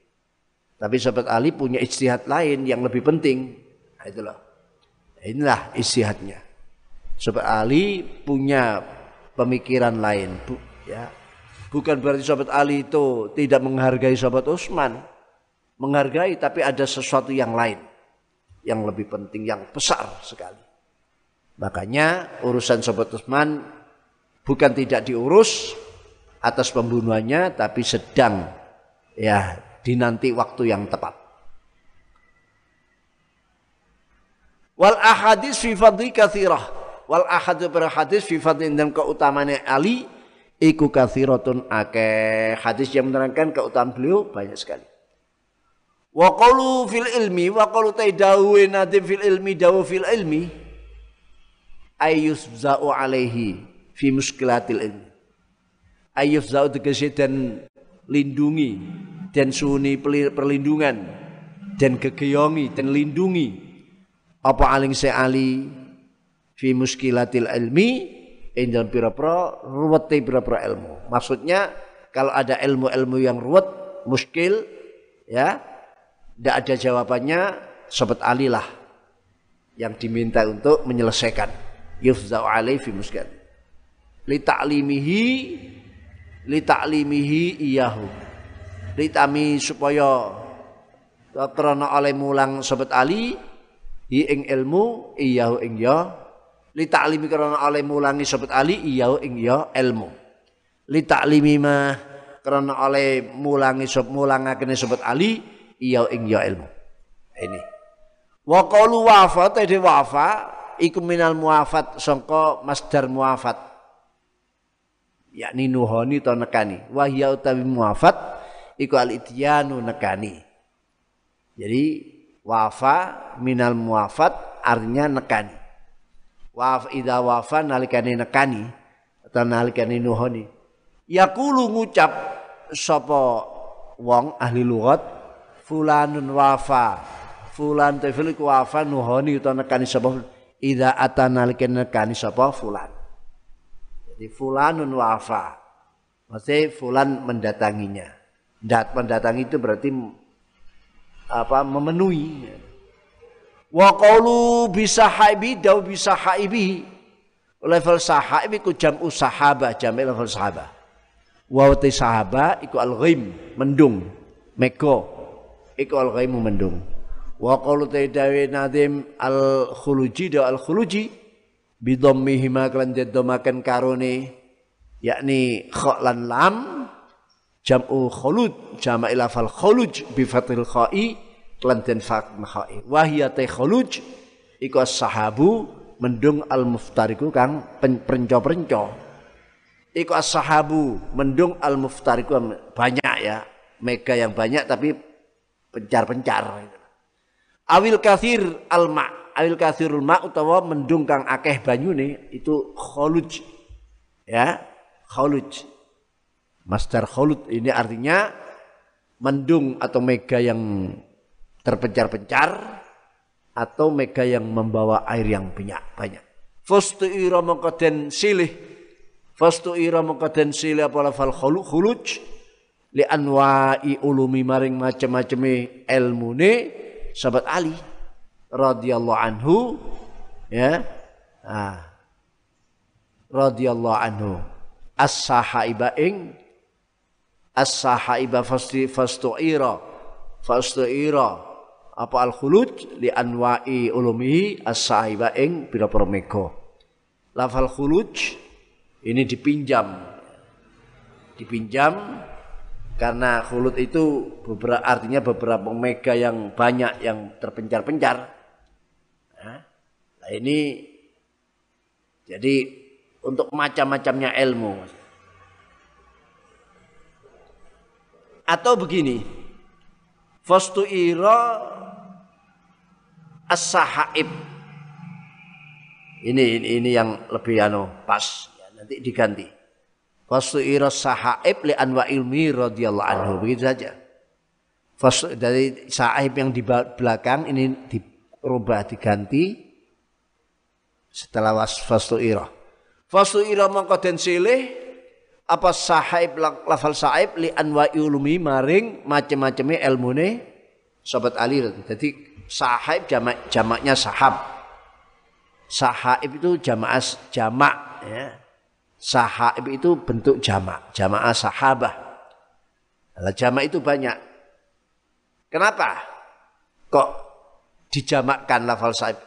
tapi sahabat Ali punya istihad lain yang lebih penting. Nah, itulah. Inilah istihadnya. Sahabat Ali punya pemikiran lain, Bu, ya. Bukan berarti sahabat Ali itu tidak menghargai sahabat Utsman menghargai tapi ada sesuatu yang lain yang lebih penting yang besar sekali. Makanya urusan Sobat Usman bukan tidak diurus atas pembunuhannya tapi sedang ya dinanti waktu yang tepat. Wal ahadis fi fadli kathirah. Wal ahadis ber hadis fi fadli dan keutamanya Ali iku kathiratun akeh. Hadis yang menerangkan keutamaan beliau banyak sekali. Wa qalu fil ilmi wa qalu taidawu nadim fil ilmi dawu fil ilmi ayus za'u alaihi fi muskilatil ilmi. Ayus za'u tegese dan lindungi dan suni perlindungan dan kegeyongi dan lindungi apa aling se ali fi muskilatil ilmi ing dalam pira-pira ruwete pira-pira ilmu. Maksudnya kalau ada ilmu-ilmu yang ruwet, muskil ya, tidak ada jawabannya, sobat Ali lah yang diminta untuk menyelesaikan. Yufza'u alaihi fi muskan. Li ta'limihi li ta'limihi iyahu. Li tami supaya karena oleh mulang sobat Ali hi ing ilmu iyahu ing ya li ta'limi karena oleh mulangi sobat Ali iyahu ing ya ilmu. Li ta'limi mah karena oleh mulangi sobat mulangakene sobat Ali iya ing ya ilmu. Ini. Wa qalu wafa tadi wafa iku minal muafat sangka masdar muafat. Yakni nuhoni to nekani. Wa hiya utawi muafat iku al ityanu nekani. Jadi wafa minal muafat artinya nekani. Waf ida wafa nalikani nekani atau nalikani nuhoni. Yakulu ngucap sapa wong ahli lughat fulanun wafa fulan tefil wafa nuhoni utawa nekani sapa ida atana nekani sapa? Fulan. Jadi fulanun wafa. Maksudnya fulan mendatanginya. Dat mendatangi itu berarti apa memenuhi. Wa qalu bisa haibi dau bisa haibi. Level sahabi ku jam sahabah jam level sahabah. Wa sahaba iku al-ghaim, mendung, mego. Iku al-ghaim mendung. Wa qalu te dawe nadim al-khuluji da al-khuluji bidhammihi ma kan makan karone yakni kha lan lam jam'u khulud jama' ilafal khuluj bi fathil kha'i lan den kha'i wa hiya ta khuluj iku as-sahabu mendung al-muftariku kang perenco-perenco Iku as-sahabu mendung al-muftariku banyak ya. Mega yang banyak tapi pencar-pencar. Awil kathir al-ma. Awil kathirul ma utawa mendung kang akeh banyune itu kholuj. Ya, kholuj. Master kholud ini artinya mendung atau mega yang terpencar-pencar atau mega yang membawa air yang banyak banyak. Fustu ira silih Fastu ira mengkaden sila apa lafal khuluj li anwa'i ulumi maring macam-macam ilmune sahabat Ali radhiyallahu anhu ya. Ah. Radhiyallahu anhu. As-sahaiba ing as-sahaiba fasti fastu'ira. Fastu'ira. Apa al khuluj li anwa'i ulumihi as-sahaiba ing pira-pira mega. Lafal khuluj ini dipinjam. Dipinjam karena khulut itu beberapa artinya beberapa mega yang banyak yang terpencar-pencar. Nah ini jadi untuk macam-macamnya ilmu atau begini fastu ira as-sahaib. Ini, ini ini yang lebih anu pas. Nanti diganti. Fasu'ira sahaib li anwa ilmi radhiyallahu anhu. Begitu saja. Fasu, dari sahaib yang di belakang ini dirubah diganti setelah was fasu'ira. Fasu'ira mongko den silih apa sahaib lafal sahaib li anwa ilmi maring macam-macamnya ilmune sobat Ali. Jadi sahaib jamak jamaknya sahab. Sahaib itu jamaah jamak ya Sahaib itu bentuk jamak, jamaah sahabah. Nah, jamak itu banyak. Kenapa? Kok dijamakkan lafal sahib?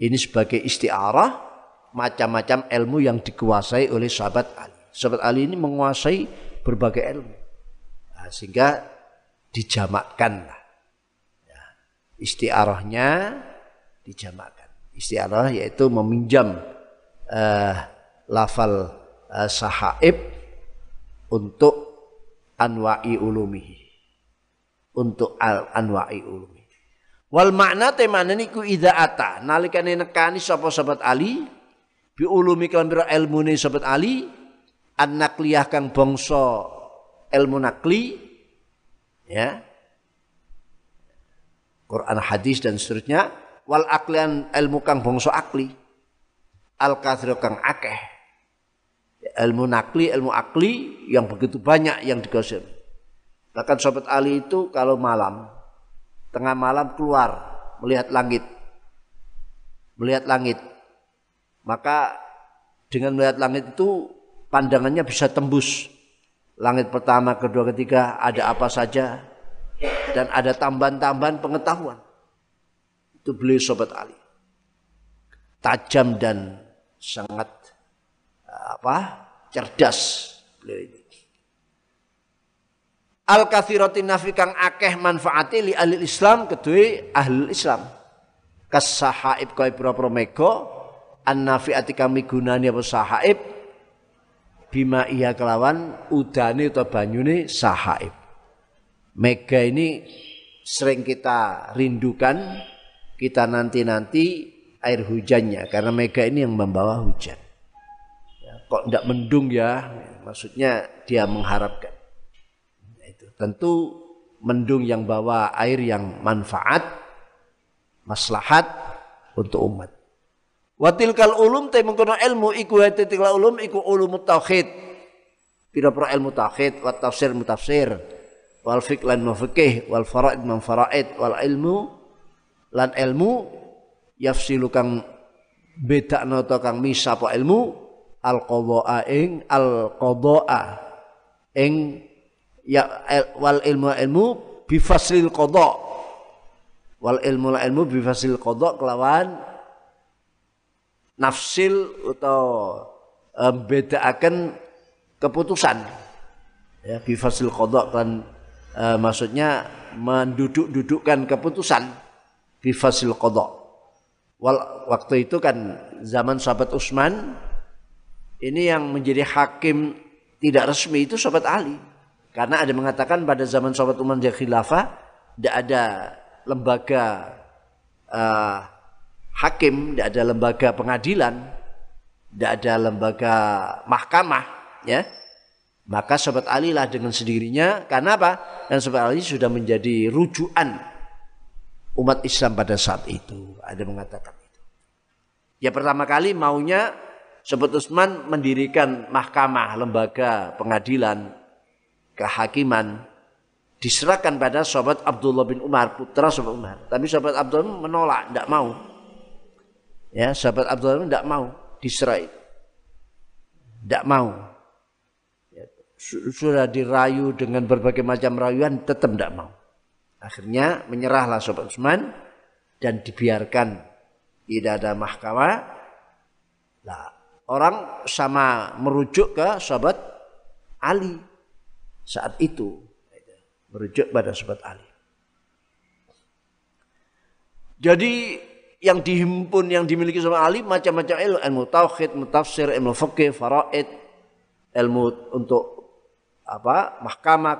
Ini sebagai istiarah macam-macam ilmu yang dikuasai oleh sahabat Ali. Sahabat Ali ini menguasai berbagai ilmu. Nah, sehingga dijamakkan. Ya, istiarahnya dijamakkan. Istiarah yaitu meminjam uh, lafal uh, sahaib untuk anwa'i ulumihi. Untuk al anwa'i ulumi wal makna temane niku idza ata. Nalikane nekani sapa sahabat Ali? Bi ulumi kan ilmune sahabat Ali? An nakliyah kang bangsa ilmu nakli. Ya. Quran hadis dan seterusnya. Wal aklian ilmu kang bangsa akli. Al kathir kang akeh ilmu nakli, ilmu akli yang begitu banyak yang digosip. Bahkan sobat Ali itu kalau malam, tengah malam keluar melihat langit, melihat langit, maka dengan melihat langit itu pandangannya bisa tembus langit pertama, kedua, ketiga ada apa saja dan ada tambahan-tambahan pengetahuan. Itu beliau sobat Ali. Tajam dan sangat apa cerdas beliau ini. Al kathiratin nafi kang akeh manfaati li ahli Islam kedue ahli Islam. Kasahaib kaya pira-pira mega an nafiati kami gunani apa sahaib bima iya kelawan udane atau banyune sahaib. Mega ini sering kita rindukan kita nanti-nanti air hujannya karena mega ini yang membawa hujan kok tidak mendung ya? Maksudnya dia mengharapkan. Itu. Tentu mendung yang bawa air yang manfaat maslahat untuk umat. Watilkal ulum te mengkono ilmu iku tilkal ulum iku ulum tauhid. Pira-pira ilmu tauhid wa tafsir mutafsir wal fiqh lan mufiqih wal faraid man faraid wal ilmu lan ilmu yafsilu kang bedakno to kang misa apa ilmu al qadha'a ing al qadha'a ing ya wal ilmu ilmu bifaslil qada. Wal ilmu ilmu bifaslil qada kelawan nafsil atau bedaaken keputusan. Ya bifasil qada kan uh, maksudnya menduduk-dudukkan keputusan bifasil qada. Wal waktu itu kan zaman sahabat Utsman ini yang menjadi hakim tidak resmi itu sahabat Ali karena ada mengatakan pada zaman sahabat Umar di khilafah tidak ada lembaga uh, hakim, tidak ada lembaga pengadilan, tidak ada lembaga mahkamah, ya. Maka sahabat Ali lah dengan sendirinya, karena apa? Dan sahabat Ali sudah menjadi rujukan umat Islam pada saat itu. Ada mengatakan itu. Ya pertama kali maunya sahabat Utsman mendirikan mahkamah, lembaga pengadilan, kehakiman, diserahkan pada sahabat Abdullah bin Umar, putra sahabat Umar. Tapi sahabat Abdullah menolak, tidak mau. Ya, sahabat Abdullah tidak mau diserai. Tidak mau. Ya, sudah dirayu dengan berbagai macam rayuan, tetap tidak mau. Akhirnya menyerahlah sahabat Utsman dan dibiarkan tidak ada mahkamah. Orang sama merujuk ke sahabat Ali saat itu merujuk pada sahabat Ali. Jadi yang dihimpun yang dimiliki sama Ali macam-macam ilmu ilmu tauhid, ilmu tafsir, ilmu fikih, faraid, ilmu untuk apa? mahkamah,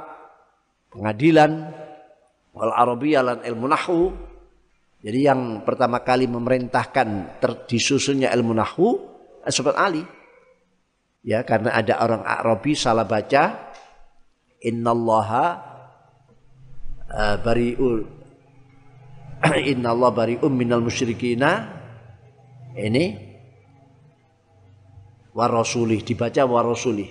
pengadilan, wal arabiyah dan ilmu nahwu. Jadi yang pertama kali memerintahkan disusunnya ilmu nahwu sahabat Ali. Ya, karena ada orang Arabi salah baca innallaha uh, bari'ul Inna Allah bari'um minal musyrikina. Ini warasulih dibaca warasulih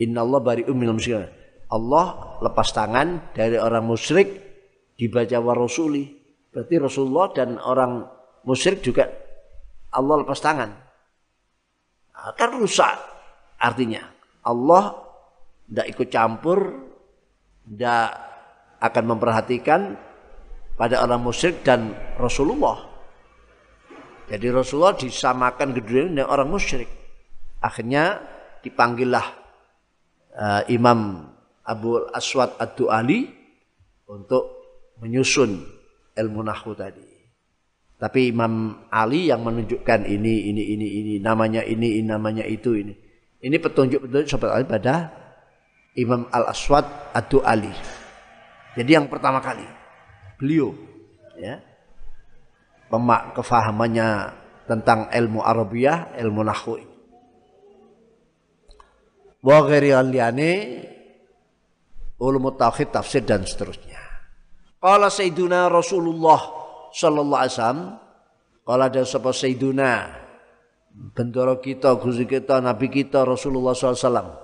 Inna Allah bari'um minal musyrikina. Allah lepas tangan dari orang musyrik dibaca warasulih berarti Rasulullah dan orang musyrik juga Allah lepas tangan akan rusak artinya Allah tidak ikut campur tidak akan memperhatikan pada orang musyrik dan Rasulullah. Jadi Rasulullah disamakan kedua dengan orang musyrik. Akhirnya dipanggillah uh, Imam Abu Aswad Ad-Du'ali untuk menyusun ilmu nahwu tadi. Tapi Imam Ali yang menunjukkan ini, ini, ini, ini, namanya ini, ini namanya itu, ini. Ini petunjuk-petunjuk sobat Ali pada Imam Al-Aswad Ad-Du'ali. Jadi yang pertama kali beliau ya pemak kefahamannya tentang ilmu Arabiah, ilmu nahwu ini. Wa ulumut tauhid, tafsir dan seterusnya. Qala Sayyiduna Rasulullah sallallahu alaihi wasallam qala ada sapa Sayyiduna bendoro kita, gusti kita, nabi kita Rasulullah wasallam.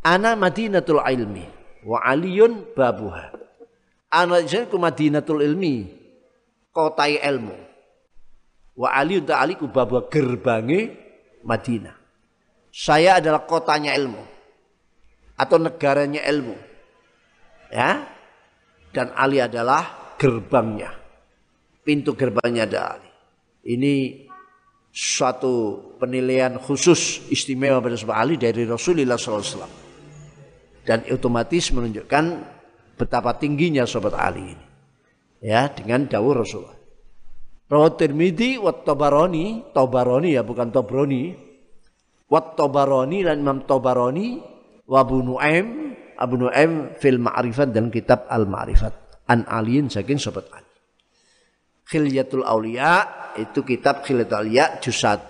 Ana Madinatul ilmi wa aliyun babuha. Ana ku Madinatul ilmi, kotai ilmu. Wa Ali untuk Ali ku babwa gerbangi Madinah. Saya adalah kotanya ilmu atau negaranya ilmu. Ya. Dan Ali adalah gerbangnya. Pintu gerbangnya adalah Ali. Ini suatu penilaian khusus istimewa pada Ali dari Rasulullah SAW. Dan otomatis menunjukkan betapa tingginya sobat Ali ini. Ya, dengan dawuh Rasulullah. Rawat Tirmidzi wa Tabarani, Tabarani ya bukan Tobroni. Wa Tabarani dan Imam Tabarani wa Abu Nuaim, Abu Nuaim fil Ma'rifat dan kitab Al Ma'rifat an Aliin saking sobat Ali. Khilyatul Aulia itu kitab Khilyatul Aulia juz 1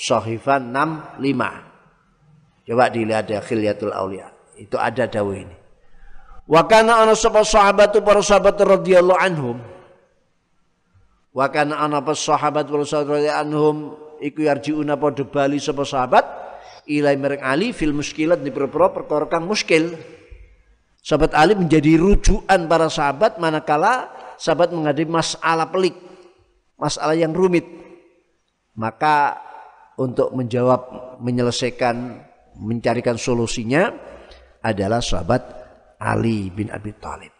Sahifan 65. Coba dilihat ya Khilyatul Aulia. Itu ada dawuh ini. Wa kana ana sapa sahabatu para sahabat radhiyallahu anhum. Wa kana ana pas sahabat para sahabat radhiyallahu anhum iku yarjiuna padha bali sapa sahabat ilai mereng Ali fil muskilat di perkara perkara kang muskil. Sahabat Ali menjadi rujukan para sahabat manakala sahabat menghadapi masalah pelik, masalah yang rumit. Maka untuk menjawab, menyelesaikan, mencarikan solusinya, adalah sahabat Ali bin Abi Thalib.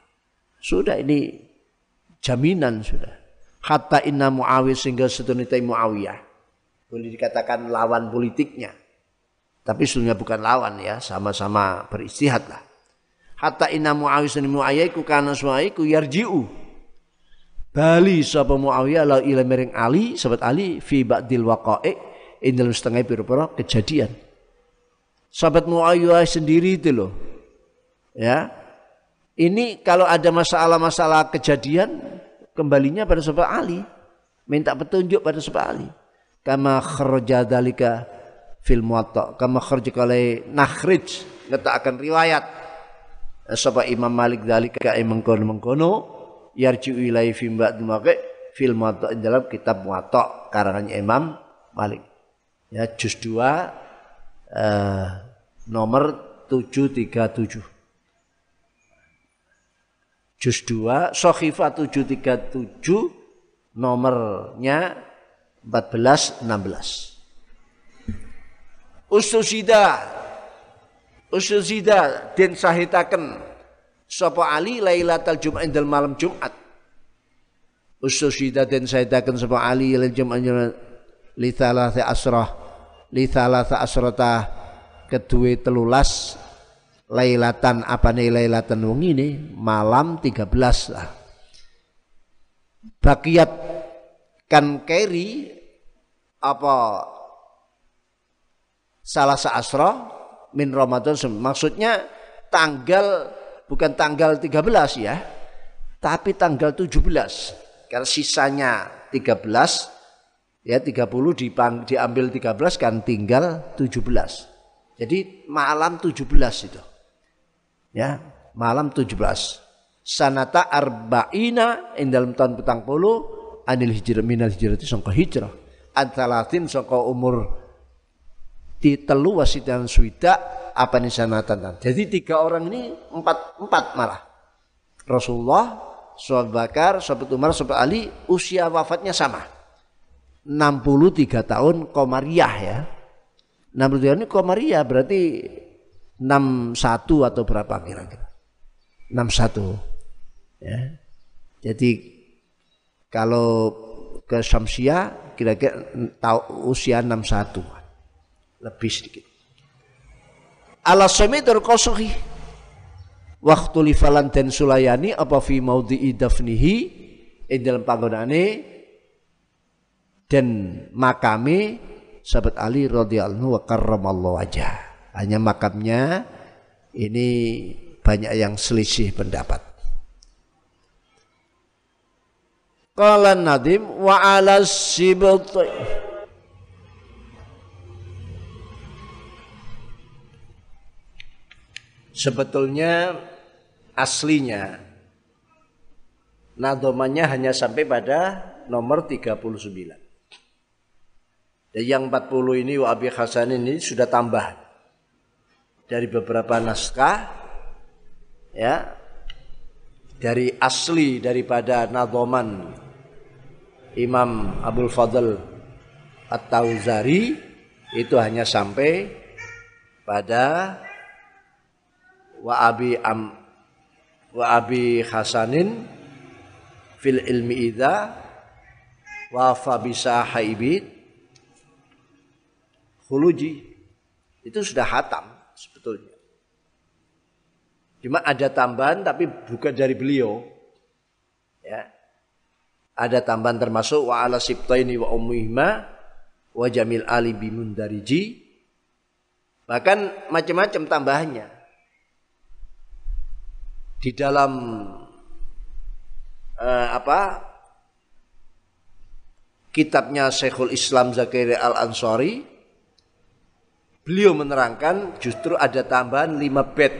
Sudah ini jaminan sudah. Hatta inna Muawiyah sehingga setunita Muawiyah. Boleh dikatakan lawan politiknya. Tapi sebenarnya bukan lawan ya, sama-sama beristihad lah. Hatta inna Muawiyah sehingga Muawiyah kana suaiku yarji'u. Bali sapa Muawiyah la ila mering Ali, sahabat Ali fi ba'dil waqa'i in dalam setengah pira-pira kejadian. Sahabat Muawiyah sendiri itu loh. Ya, ini kalau ada masalah-masalah kejadian kembalinya pada sahabat Ali. Minta petunjuk pada sahabat Ali. Kama kharaja dalika fil muwatta. Kama kharaja kalai nakhrij. akan riwayat. Sahabat Imam Malik dalika mengkono-mengkono. Yarji'u ilai fi mba'd fil muwatta dalam kitab muwatta karangannya Imam Malik. Ya juz 2 eh, nomor 737 juz 2 Sohifa 737 nomornya 14 16 Ustusida Ustusida den sahitaken sapa Ali Lailatul Jumat indal malam Jumat? Ustusida den sahitaken sapa Ali Lailatul Jumat li thalathi asrah. Li thalathi asrata kedue telulas lailatan apa nih lailatan wong ini? Malam 13 lah. Bakiat kan keri apa salah seasro min Ramadan maksudnya tanggal bukan tanggal 13 ya tapi tanggal 17 karena sisanya 13 ya 30 dipang, diambil 13 kan tinggal 17 jadi malam 17 itu ya malam 17 sanata arba'ina in dalam tahun petang puluh anil hijrah minal hijrah itu sangka hijrah. Antalatin sangka umur di telu wasitan suida apa nih sanatan jadi tiga orang ini empat empat malah. Rasulullah Sahabat Bakar, Sahabat Umar, Sahabat Ali usia wafatnya sama. 63 tahun Komariah ya. 63 tahun ini Komariah berarti 61 atau berapa kira-kira? 61 ya. Jadi kalau ke Samsia kira-kira usia 61 lebih sedikit ala samidur kosohi waktu lifalan dan sulayani apa fi maudi idafnihi in dalam panggonane dan makame sahabat Ali radhiyallahu wa karramallahu wajah. Hanya makamnya ini banyak yang selisih pendapat. Qala Nadim wa ala sibti Sebetulnya aslinya nadomannya hanya sampai pada nomor 39. Dan yang 40 ini wa Hasan ini sudah tambah dari beberapa naskah ya dari asli daripada nadoman Imam Abdul Fadl At-Tauzari itu hanya sampai pada wa abi am wa abi hasanin fil ilmi idza wa fa bisa haibid khuluji itu sudah hatam sebetulnya. Cuma ada tambahan tapi bukan dari beliau. Ya. Ada tambahan termasuk wa ala sibtaini wa ummihima wa jamil ali bimundariji. Bahkan macam-macam tambahannya. Di dalam uh, apa kitabnya Syekhul Islam Zakaria Al-Ansari Beliau menerangkan justru ada tambahan lima bed.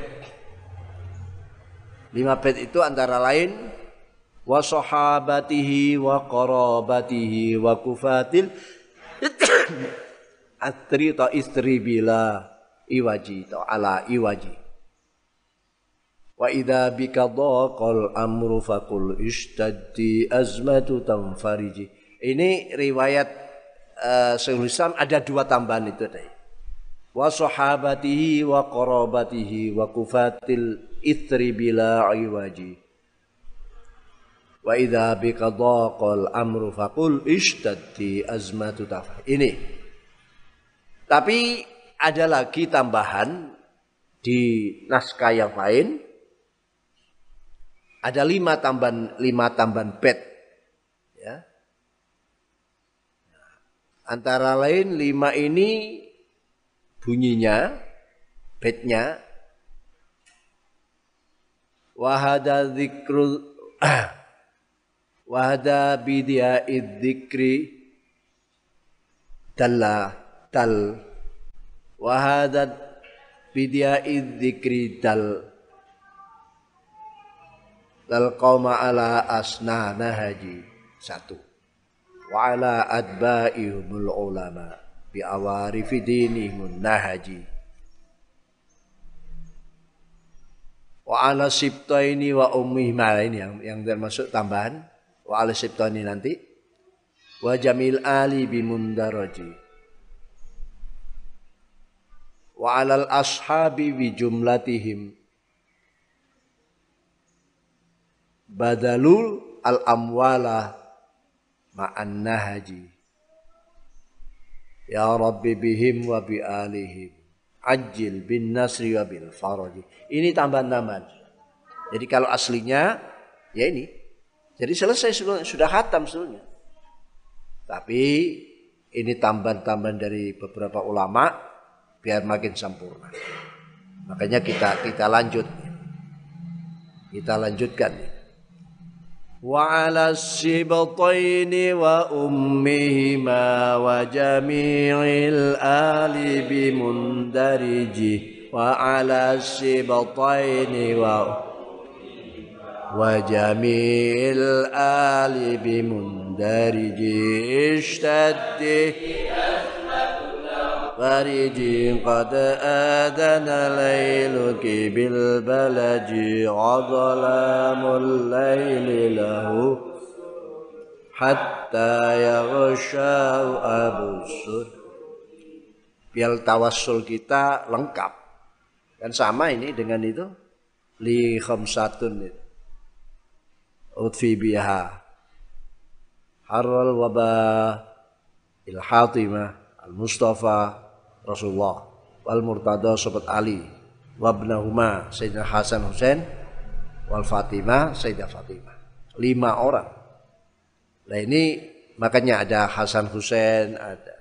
Lima bed itu antara lain wa sahabatihi wa qarabatihi wa kufatil atri ta istri bila iwaji ta ala iwaji wa idza bika dhaqal amru faqul ishtaddi azmatu tanfariji. Ini riwayat uh, Islam ada dua tambahan itu tadi. Wa sahabatihi wa qarabatihi wa kufatil ithri bila iwaji. Wa idha bika dhaqal amru faqul ishtaddi azmatu taf ini. Tapi ada lagi tambahan di naskah yang lain ada lima tambahan lima tambahan bed. Ya. Antara lain lima ini bunyinya, bednya wahada dzikrul wahada bidia idzikri dalla dal. Wahada bidia idzikri dal dal qauma ala asnana haji satu. Wa ala adba'ihumul ulama bi awarifi dinihimun nahaji. Wa ala sibtaini wa ummihima ini yang yang termasuk tambahan. Wa ala sibtaini nanti. Wa jamil ali bimundaraji wa alal ashabi bi jumlatihim badalul al amwala ma'an nahaji Ya Rabbi bihim wa bi alihim. Ajil bin nasri wa bil faraji. Ini tambahan-tambahan. Jadi kalau aslinya ya ini. Jadi selesai sudah, khatam sebetulnya. Tapi ini tambahan-tambahan dari beberapa ulama biar makin sempurna. Makanya kita kita lanjut. Kita lanjutkan. وعلى السبطين وأمهما وجميع الآل بمندرج وعلى السبطين و وجميع الآل بمندرج اشتد فرج قد آذن ليلك بالبلج وظلام الليل له حتى يغشى أبو السر biar tawassul kita lengkap dan sama ini dengan itu li khamsatun utfi biha harral wabah il hatimah al mustafa Rasulullah. Wal murtada sobat Ali. Wabnahuma Sayyidina Hasan Husain wal Fatimah Sayyidah Fatimah. Lima orang. Nah ini makanya ada Hasan Husain ada.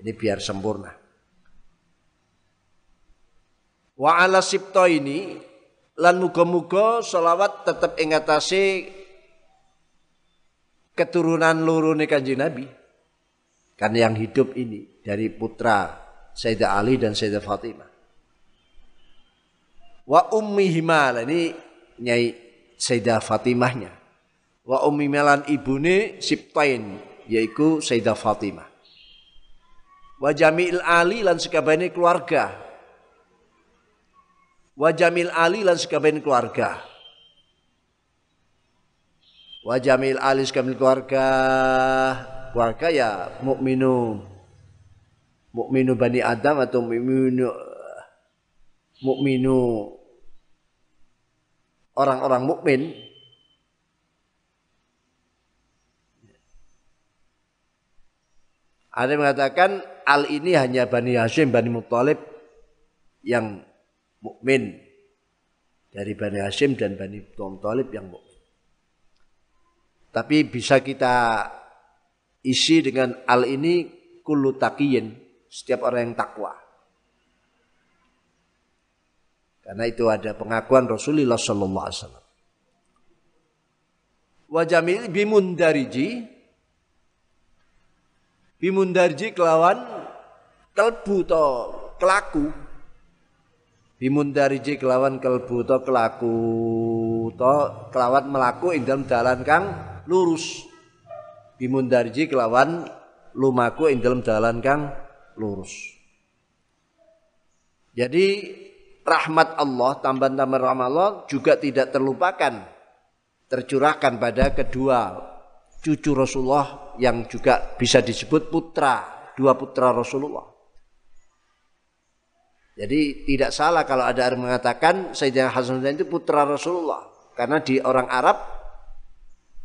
Ini biar sempurna. Wa ala sipto ini lan muga-muga selawat tetap ingatasi keturunan lurune kanjeng Nabi. Kan yang hidup ini dari putra Sayyidah Ali dan Sayyidah Fatimah. Wa ummi himal ini nyai Sayyidah Fatimahnya. Wa ummi melan ibune Sibtain yaitu Sayyidah Fatimah. Wa Jamil Ali lan sekabehane keluarga. Wa Jamil Ali lan sekabehane keluarga. Wa Jamil Ali sekabehane keluarga. Keluarga ya mukminun mukminu bani Adam atau mukminu mukminu orang-orang mukmin Ada yang mengatakan al ini hanya Bani Hashim, Bani Muttalib yang mukmin dari Bani Hashim dan Bani Muttalib yang mukmin. Tapi bisa kita isi dengan al ini kullu setiap orang yang takwa. Karena itu ada pengakuan Rasulullah sallallahu alaihi wasallam. Wa jamil bimundariji kelawan kelbu to kelaku bimundariji kelawan kelbu to kelaku to kelawan melaku ing dalam kang lurus bimundarji kelawan lumaku ing dalam kang lurus. Jadi rahmat Allah, tambahan-tambahan rahmat Allah juga tidak terlupakan tercurahkan pada kedua cucu Rasulullah yang juga bisa disebut putra, dua putra Rasulullah. Jadi tidak salah kalau ada orang mengatakan Sayyidina Hasan Husain itu putra Rasulullah. Karena di orang Arab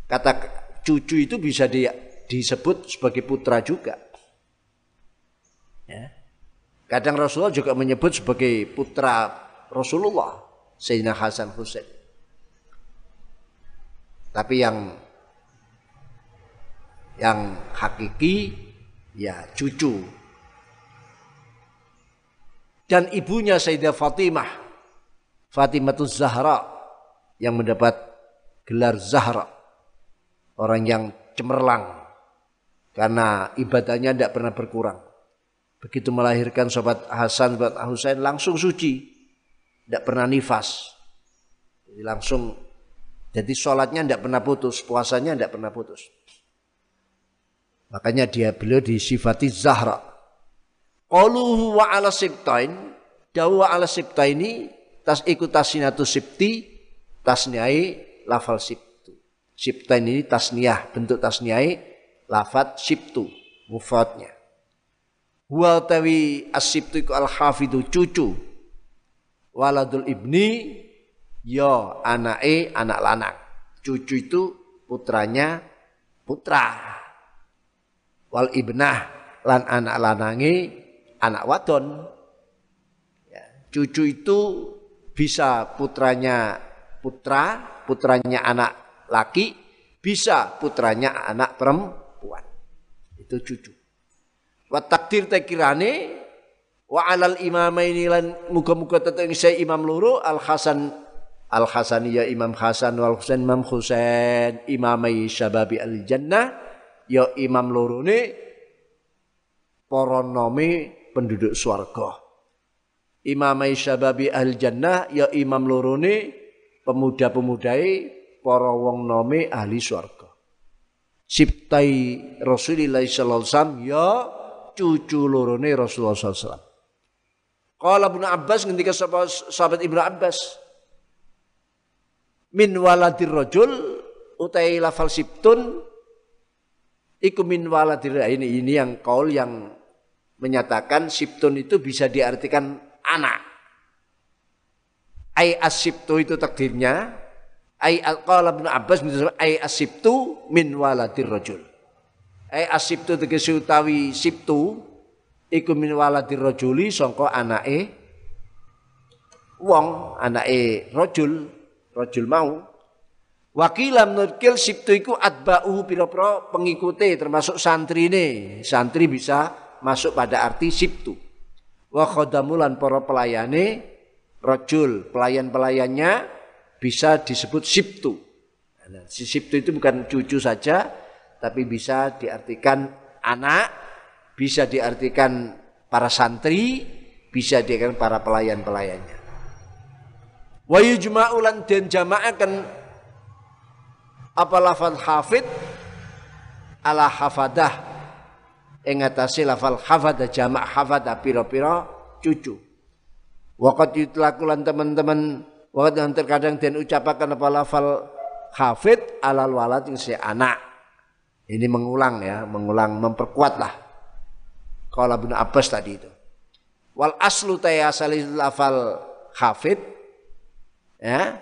kata cucu itu bisa di, disebut sebagai putra juga. Ya. Kadang Rasulullah juga menyebut sebagai putra Rasulullah Sayyidina Hasan Husain. Tapi yang yang hakiki ya cucu dan ibunya Sayyidah Fatimah Fatimatul Zahra yang mendapat gelar Zahra orang yang cemerlang karena ibadahnya tidak pernah berkurang begitu melahirkan sobat Hasan sobat Husain langsung suci tidak pernah nifas jadi langsung jadi sholatnya tidak pernah putus puasanya tidak pernah putus makanya dia beliau disifati Zahra Qaluhu wa ala sibtain, dawa ala ini tas ikut tasinatu sibti, tasniai lafal sibtu. Sibtain ini tasniah, bentuk tasniai lafat sibtu, mufradnya. Wa tawi asibtu iku al-hafidu cucu. Waladul ibni yo anake anak lanang. Cucu itu putranya putra. Wal ibnah lan anak lanangi anak wadon. Ya, cucu itu bisa putranya putra, putranya anak laki, bisa putranya anak perempuan. Itu cucu. Wa takdir tekirane wa alal imamaini lan muga-muga tetep saya imam loro Al Hasan Al Hasani ya Imam Hasan wal Husain Imam Husain imamai syababi al jannah ya imam loro ne para nome penduduk swarga. Imamai syababi ahli jannah ya imam lorone pemuda-pemudai para wong nome ahli swarga. Siptai Rasulullah sallallahu alaihi wasallam ya cucu lorone Rasulullah wasallam. Qala Ibnu Abbas ketika sahabat Ibnu Abbas min waladir rajul utai lafal siptun iku min waladir ini ini yang kaul yang menyatakan siptun itu bisa diartikan anak. Ai asibtu itu takdirnya. Ai qala Ibnu Abbas ai asibtu min waladir rajul. Ai asibtu tegese utawi sibtu iku min waladir rajuli sangka anake wong, anake rajul, rajul mau. Wakilam nurkil sibtu iku atba'u pira-pira pengikuti termasuk santri ini. Santri bisa masuk pada arti siptu. Wa khodamulan para pelayane rojul, pelayan-pelayannya bisa disebut siptu. Nah, si siptu itu bukan cucu saja, tapi bisa diartikan anak, bisa diartikan para santri, bisa diartikan para pelayan-pelayannya. Wa yujma'ulan dan jama'akan apa lafal hafid ala hafadah ing atase lafal hafada jamak hafada pira-pira cucu. Waqat yutlaku lan teman-teman waqat yang terkadang den ucapakan apa lafal hafid alal walad ing si anak. Ini mengulang ya, mengulang memperkuat lah. Kalau Ibnu Abbas tadi itu. Wal aslu taya asalil lafal hafid ya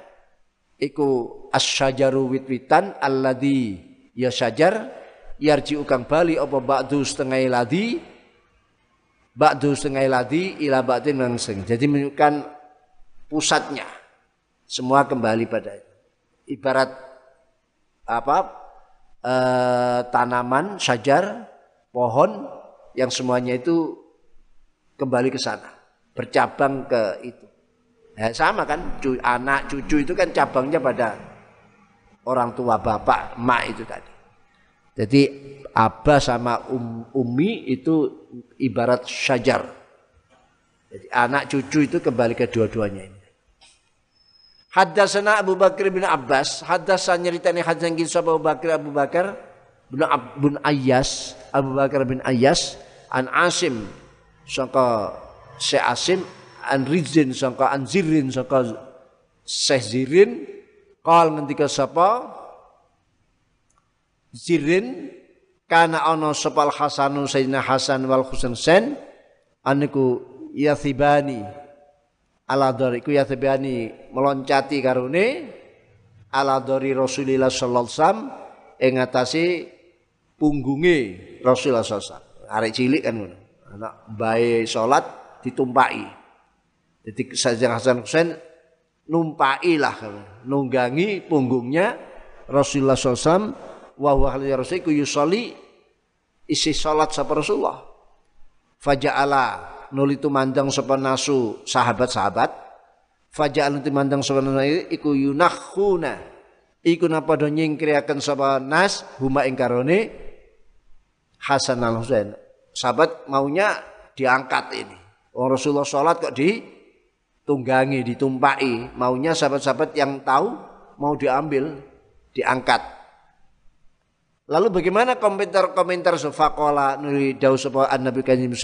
iku asyajaru wit-witan alladhi ya syajar yarji ukang bali apa ba'du setengah ladi ba'du setengah ladi ila ba'din langsung jadi menunjukkan pusatnya semua kembali pada itu ibarat apa e, tanaman sajar pohon yang semuanya itu kembali ke sana bercabang ke itu ya, sama kan anak cucu itu kan cabangnya pada orang tua bapak emak itu tadi jadi Abah sama um, Umi itu ibarat syajar. Jadi anak cucu itu kembali ke dua-duanya ini. Hadasana Abu Bakar bin Abbas, hadasan nyeritani hadasan kisah Abu Bakar Abu Bakar bin, Ayyas, Abu Bakar bin Ayyas an Asim sangka Se Asim an Rizin sangka an Zirin sangka Syekh Zirin kal ngendika sapa? Zirin kana ana sepal Hasanu Sayyidina Hasan wal Husain aniku yathibani ala dari ku yathibani meloncati karune ala dari Rasulillah sallallahu alaihi wasallam ing atase punggunge Rasulullah sallallahu alaihi wasallam. Arek cilik kan ngono. Anak bae salat ditumpaki. Jadi Sayyidina Hasan Husain numpai lah nunggangi punggungnya Rasulullah SAW wa huwa Rasul yusoli isi salat sapa Rasulullah. Faja'ala nuli mandang sapa nasu sahabat-sahabat. Faja'al mandang sapa nasu iku yunakhuna. Iku napa do nyingkriaken sapa nas huma ing karone Hasan al Husain. Sahabat maunya diangkat ini. Orang Rasulullah sholat kok di tunggangi, ditumpai. Maunya sahabat-sahabat yang tahu mau diambil, diangkat. Lalu bagaimana komentar-komentar sufakola nuri dawu sapa Nabi Kanjeng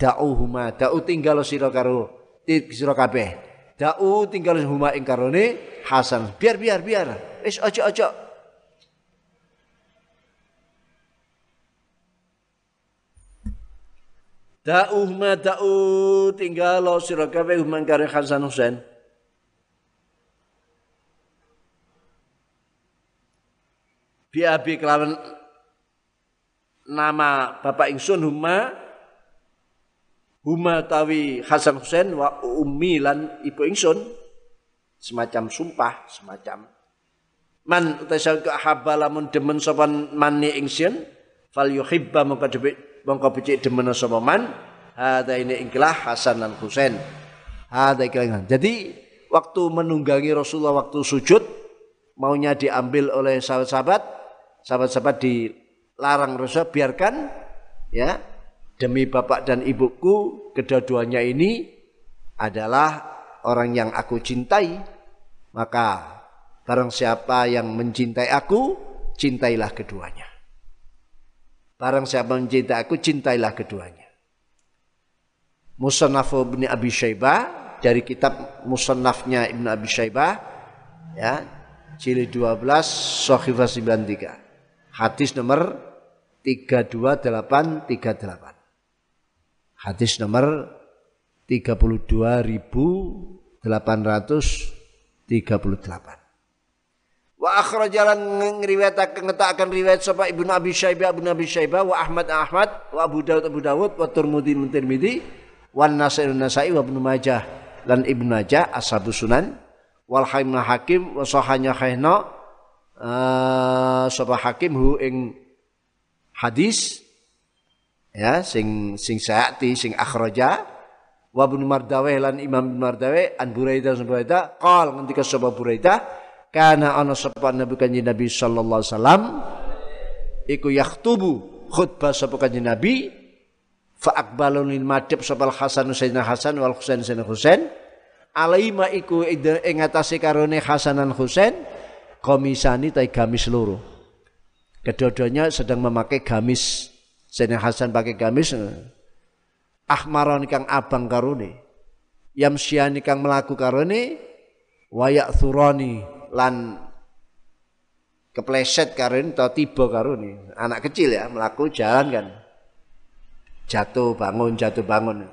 sallallahu da'uhuma da'u tinggal sira karo sira kabeh. Da'u tinggal huma ing karone Hasan. Biar biar biar. Wis ojo ojo Da'uh ma da'u tinggal lo sira kabeh mangkare Hasan Husain. Biabi kelawan nama bapak ingsun huma huma tawi Hasan Husain wa ummi lan ibu ingsun semacam sumpah semacam. Man utai habba lamun demen sopan manni ingsun fal yuhibba maka mongko becik demen sapa man hada ini ikilah Hasan dan Husain hada ikilah jadi waktu menunggangi Rasulullah waktu sujud maunya diambil oleh sahabat-sahabat sahabat-sahabat dilarang Rasulullah biarkan ya demi bapak dan ibuku kedua-duanya ini adalah orang yang aku cintai maka barang siapa yang mencintai aku cintailah keduanya Barang siapa mencintai aku, cintailah keduanya. Musannaf Ibn Abi Syaibah dari kitab Musannafnya Ibn Abi Syaibah ya, jilid 12 Sahifah 93. Hadis nomor 32838. Hadis nomor 32.838. Wa akhrajalan ngriwayataken ngetaken riwayat sapa Ibnu Abi Syaibah Ibnu Abi Syaibah wa Ahmad Ahmad wa Abu Dawud Abu Dawud wa Tirmidzi Tirmidzi wan Nasai Nasai wa Ibnu Majah lan Ibnu Majah ashabus sunan wal Hakim Hakim wa sahanya khayna uh, sapa Hakim hu ing hadis ya sing sing saati sing akhraja. Wa Ibnu Mardaweh lan Imam Ibnu Mardaweh an Buraidah Buraidah qal ngendika sapa Buraidah karena ana sapa Nabi Kanjeng Nabi sallallahu alaihi wasallam iku yaktubu khutbah sapa Kanjeng Nabi fa aqbalun lil madhab sapa Hasan Sayyidina Hasan wal Husain Sayyidina Husain alaima iku ing atase karone Hasan dan Husain komisani tai gamis loro. Kedua-duanya sedang memakai gamis Sayyidina Hasan pakai gamis ahmaron kang abang karone. Yamsiani kang melaku karone. Wayak thurani lan kepleset karun atau tiba karun anak kecil ya melaku jalan kan. Jatuh bangun jatuh bangun.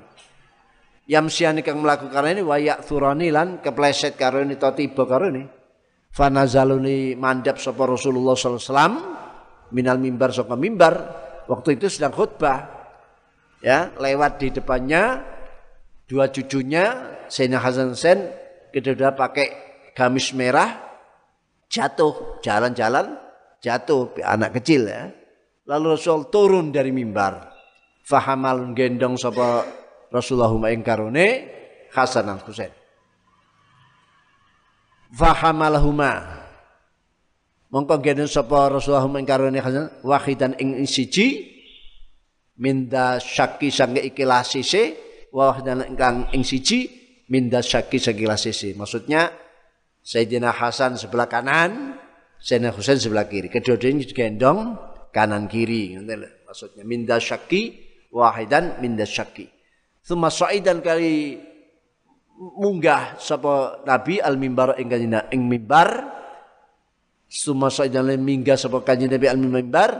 Yamsiani kang melakukan ini wayak turani lan kepleset karun atau tiba karun fanazaluni mandap sapa Rasulullah SAW minal mimbar saka mimbar waktu itu sedang khutbah ya lewat di depannya dua cucunya Sayyidina Hasan Sen kedua pakai gamis merah jatuh jalan-jalan jatuh anak kecil ya. Lalu Rasul turun dari mimbar. Fahamal gendong sapa Rasulullah ing karone Hasan dan Husain fahamalahuma mongko gendong sapa Rasulullah ing karone Hasan wahidan ing siji minda syaki sange ikilasise wahidan ingkang ing siji minda syaki sange ikilasise maksudnya Sayyidina Hasan sebelah kanan, Sayyidina Husain sebelah kiri. Kedua-duanya gendong kanan kiri. Maksudnya minda syaki wahidan minda syaki. Thumma sa'idan kali munggah sapa Nabi al mimbar ing ing mimbar. Thumma sa'idan minggah sapa kanjeng Nabi al mimbar.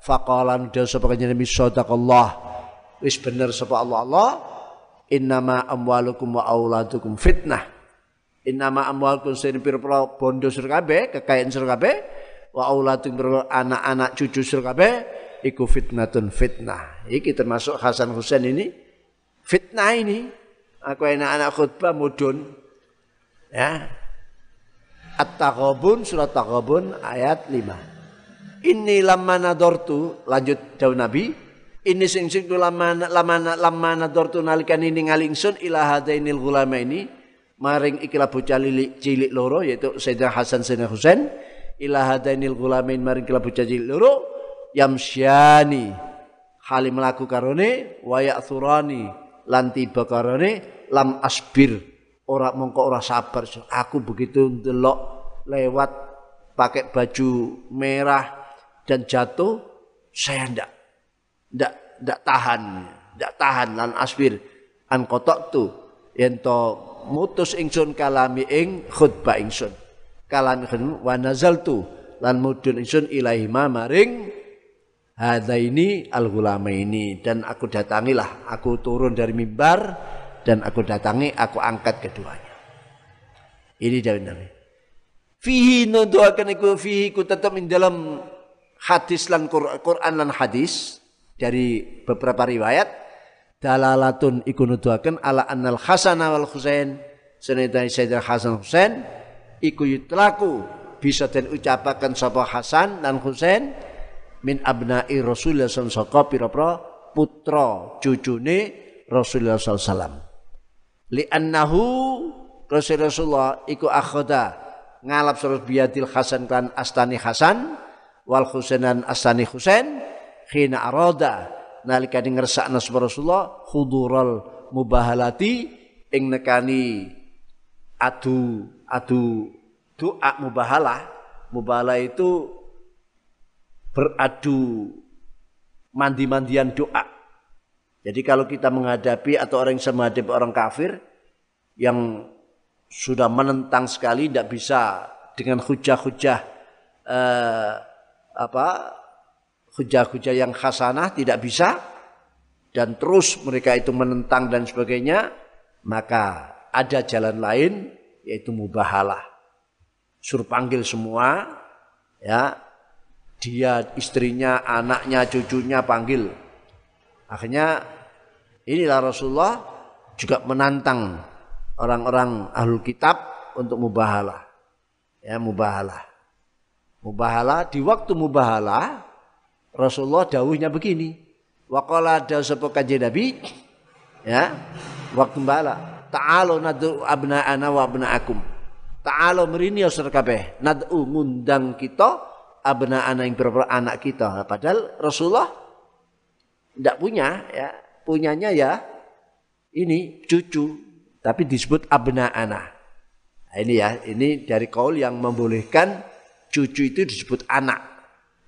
Faqalan dawu sapa kanjeng Nabi sadaqallah. Wis bener sapa Allah Allah. Innama amwalukum wa auladukum fitnah. Innama amwalukum sing pira-pira bondo sira kabeh kekayaan sira kabeh wa auladukum anak-anak cucu sira kabeh iku fitnatun fitnah. Iki termasuk Hasan Husain ini. Fitnah ini. Aku anak-anak khutbah mudun. Ya At-Taghabun surat Taghabun ayat 5 Ini lamma nadortu lanjut daun Nabi. Ini sing sing lama lama lama nadortu nalikan ini ngalingsun ila hadainil gulama ini maring ikilah bocah cilik, cilik loro yaitu Sayyidina Hasan Sayyidina Husain. Ila hadainil gulamain maring ikilah bocah cilik loro. Yamsyani halim laku karone wayak surani lanti bakarone lam asbir ora mongko ora sabar aku begitu ndelok lewat pakai baju merah dan jatuh saya ndak ndak ndak tahan ndak tahan lan asbir. An kotok tu ento mutus ingsun kalami ing khutbah ingsun. Kalami ingsun wa nazaltu lan mudun ingsun ilahi maring ini al ini dan aku datangilah aku turun dari mimbar dan aku datangi aku angkat keduanya. Ini dari Nabi fihi nuduhakan iku fihi ku tetap di dalam hadis lan Quran lan hadis dari beberapa riwayat. Dalalatun iku nuduhaken ala annal Hasan wal Husain senedani Sayyidina Hasan Husain iku yutlaku bisa dan ucapakan sapa Hasan dan Husain min abnai Rasulullah sallallahu pira-pira putra cucune Rasulullah sallallahu li annahu Rasulullah iku akhoda ngalap surut biadil Hasan kan astani Hasan wal Husainan astani Husain khina arada nalika ngersakna Rasulullah hudural mubahalati ing nekani adu adu doa mubahalah. Mubahalah itu beradu mandi-mandian doa jadi kalau kita menghadapi atau orang yang menghadapi orang kafir yang sudah menentang sekali tidak bisa dengan hujah-hujah eh, apa hujah-hujah yang khasanah tidak bisa dan terus mereka itu menentang dan sebagainya maka ada jalan lain yaitu mubahalah. Suruh panggil semua ya. Dia istrinya anaknya cucunya panggil akhirnya inilah Rasulullah juga menantang orang-orang ahlul kitab untuk mubahalah. Ya mubahalah. Mubahalah di waktu mubahalah Rasulullah dawuhnya begini. Waqala ada sapa kanjeng Nabi? Ya waktu bala ta'alu nad'u abna'ana wa abna'akum. Ta'alu merini usur kabeh. Nad'u ngundang kita abna'ana yang berapa anak kita. Padahal Rasulullah tidak punya ya. Punyanya ya ini cucu. Tapi disebut abna'ana. Nah, ini ya ini dari kaul yang membolehkan cucu itu disebut anak.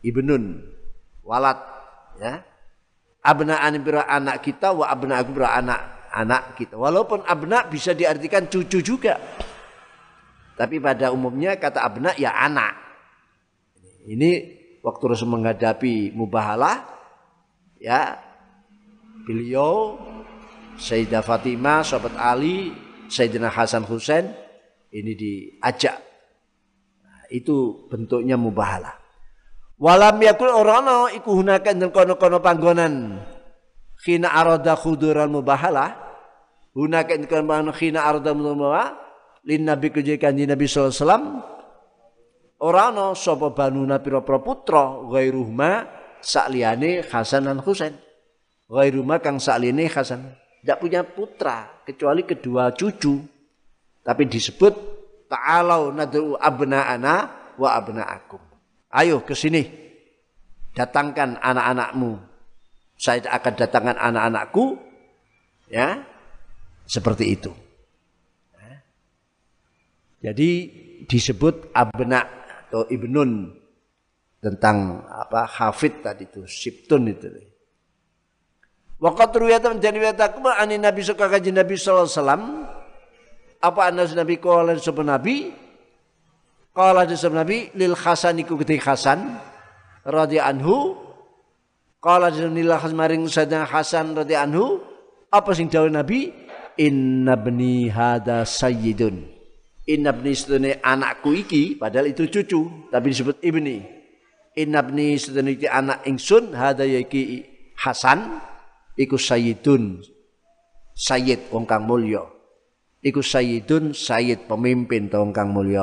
Ibnun walad ya. Abna bira anak kita wa abna bira anak anak kita. Walaupun abna bisa diartikan cucu juga. Tapi pada umumnya kata abna ya anak. Ini waktu Rasul menghadapi mubahalah ya beliau Sayyidah Fatimah, sahabat Ali, Sayyidina Hasan Husain ini diajak. Nah, itu bentuknya mubahalah. Walam yakul orano iku hunakan dan kono-kono panggonan. Khina arada khuduran mubahalah. Hunakan kono khina arada mubahalah. Lin Nabi kejikan di Nabi SAW. Orano sopo banuna piro pro putra. Gairuhma sakliyane Hasan dan Husain. Gairuhma kang sakliyane Hasan. Tidak punya putra. Kecuali kedua cucu. Tapi disebut ta'alau nadru abna'ana wa abna'akum. Ayo ke sini. Datangkan anak-anakmu. Saya akan datangkan anak-anakku. Ya. Seperti itu. Ya. Jadi disebut abna atau ibnun tentang apa hafid tadi itu siptun itu. Waqat ruwiyatan dan riwayatakum ani Nabi suka kaji Nabi sallallahu alaihi wasallam apa anas Nabi qala Nabi Qala disebut Nabi lil Hasan iku gede Hasan radhi anhu. Qala lil Hasan maring Sayyidina Hasan radhi anhu. Apa sing dawuh Nabi? inna bni hada sayyidun inna bni anakku iki padahal itu cucu tapi disebut ibni inna bni sedene iki anak ingsun hada yaki Hasan iku sayyidun. Sayyid wong kang mulya. Iku sayyidun sayyid pemimpin wong kang mulya.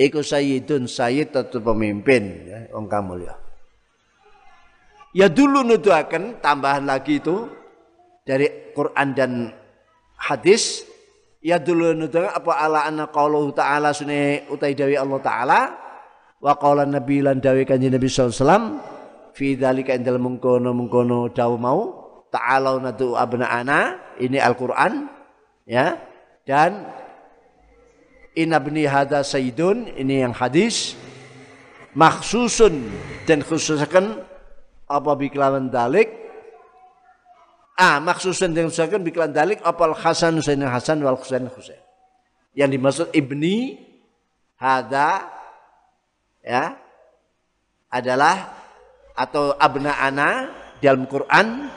Iku sayyidun sayyid tetep pemimpin ya wong kang mulya. Ya dulu nuduhaken tambahan lagi itu dari Quran dan hadis ya dulu nuduhaken apa ala anna qauluhu ta'ala sunne utai dawi Allah taala wa qala nabi lan dawi kanjeng Nabi sallallahu alaihi wasallam fi dzalika indal mungkono mungkono dawu mau ta'alau nadu ana ini Al-Qur'an ya. Dan inna bni hada sayyidun ini yang hadis maksusun dan khususkan apa biklawan dalik? Ah maksusun dan khususkan biklawan dalik apa Hasan Husain Hasan wal Husain Husain yang dimaksud ibni hada ya adalah atau abna ana dalam Quran.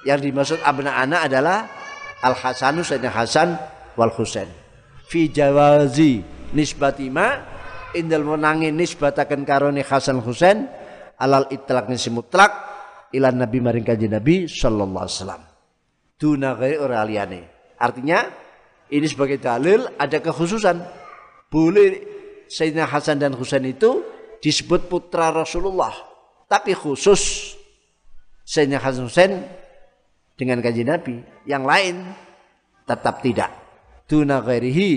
Yang dimaksud abna ana adalah al Hasanu Sayyidina Hasan wal Husain. Fi jawazi nisbatima indal menangi nisbatakan karone Hasan Husain alal itlaq nisi mutlak ilan Nabi maring kanjeng Nabi sallallahu alaihi wasallam. Duna liyane. Artinya ini sebagai dalil ada kekhususan. Boleh Sayyidina Hasan dan Husain itu disebut putra Rasulullah tapi khusus Sayyidina Hasan Hussein dengan kaji Nabi. Yang lain tetap tidak. Duna ghairihi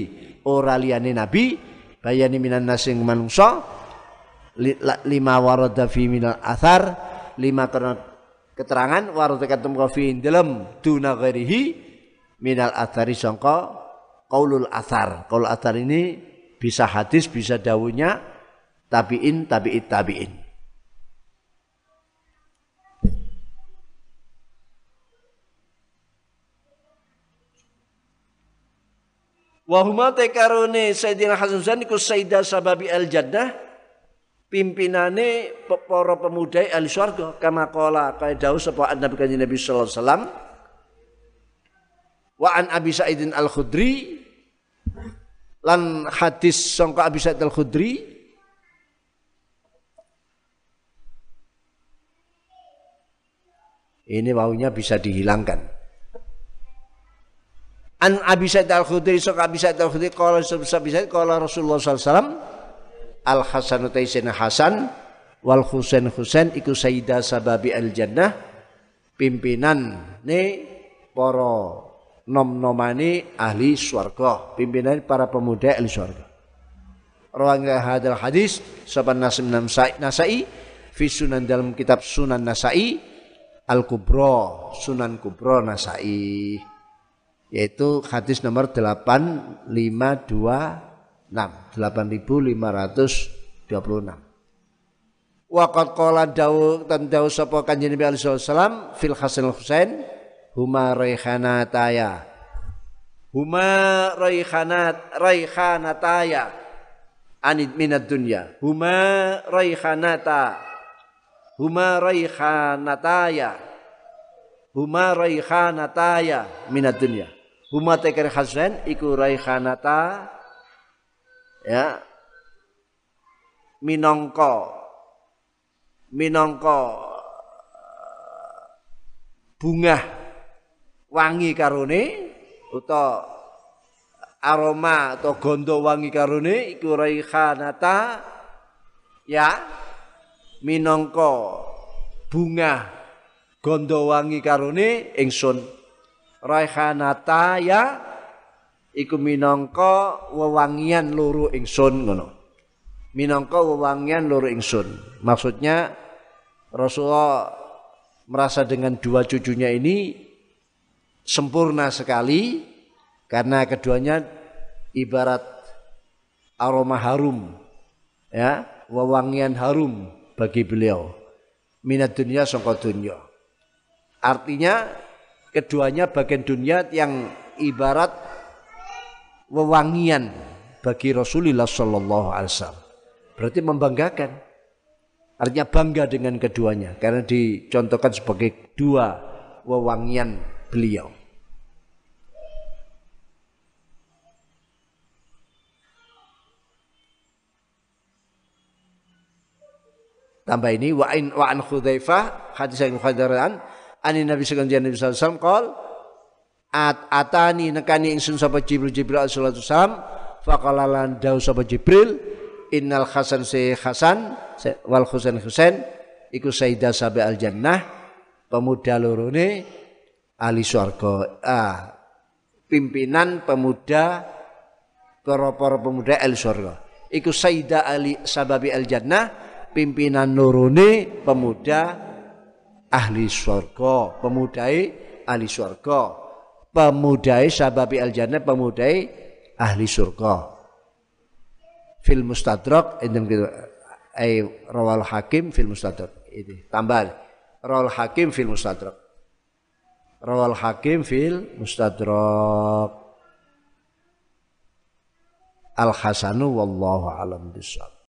ora liyane Nabi bayani minan nasing manungsa lima warada fi minal athar lima karena keterangan warada katum fi dalam duna ghairihi minal athari sangka qaulul athar. Qaul athar ini bisa hadis, bisa dawunya tabiin, tabiit, tabiin. Wahuma tekarone Sayyidina Hasan Husain iku Sayyidah Sababi al Jannah pimpinane para pemuda ahli surga kama qala kaya dawuh sapa Nabi kanjeng Nabi sallallahu alaihi wasallam wa an Abi Sa'idin Al Khudri lan hadis sangka Abi Sa'id Al Khudri ini waunya bisa dihilangkan. An Abi Sa'id Al-Khudri sok Abi Sa'id Al-Khudri qala Abi Sa'id qala Rasulullah sallallahu alaihi wasallam Al Hasan Taisin Hasan wal Husain Husain iku sayyidah sababi al jannah pimpinan ne para nom-nomani ahli swarga pimpinan para pemuda ahli swarga. Rawangga hadal hadis saban Nasim Nasai fi sunan dalam kitab Sunan Nasai Al Kubro Sunan Kubro Nasai yaitu hadis nomor 8526 8526 Waqat qala dawu tan dawu sapa kanjeng Nabi sallallahu alaihi wasallam fil Hasan Husain huma raihanataya. Huma raihanat raihanataya. Anid minad dunya. Huma raihanata. Huma raihanataya. Huma raihanataya. Minad dunya. Huma tekir Hasan iku raihanata. Ya. Minangka. Minangka bunga wangi karone utawa aroma atau gondo wangi karone iku raihanata ya minangka bunga gondo wangi karone ingsun raihanata ya iku minangka wewangian loro ingsun ngono. Minangka wewangian loro ingsun. Maksudnya Rasulullah merasa dengan dua cucunya ini sempurna sekali karena keduanya ibarat aroma harum ya wewangian harum bagi beliau minat dunia sangka dunia artinya keduanya bagian dunia yang ibarat wewangian bagi Rasulullah Shallallahu Alaihi Wasallam. Berarti membanggakan. Artinya bangga dengan keduanya karena dicontohkan sebagai dua wewangian beliau. Tambah ini wa in wa an Hudzaifah hadis yang khadaran ani Nabi sallallahu alaihi wasallam qol at atani nekani ingsun sapa Jibril Jibril sallallahu alaihi wasallam faqala lan sapa Jibril innal Hasan si Hasan wal Husain Husain iku sayyidah sabi al jannah pemuda lorone ahli surga ah pimpinan pemuda para pemuda ahli surga iku sayyidah ali sababi al jannah pimpinan nuruni pemuda ahli surga, pemudai ahli surga, pemudai sababi al jannah, pemudai ahli surga. Fil mustadrak indem gitu. Ay rawal hakim fil mustadrak. Ini tambah. Rawal hakim fil mustadrak rawal hakim fil mustadrak. Al hasanu wallahu alam bisawab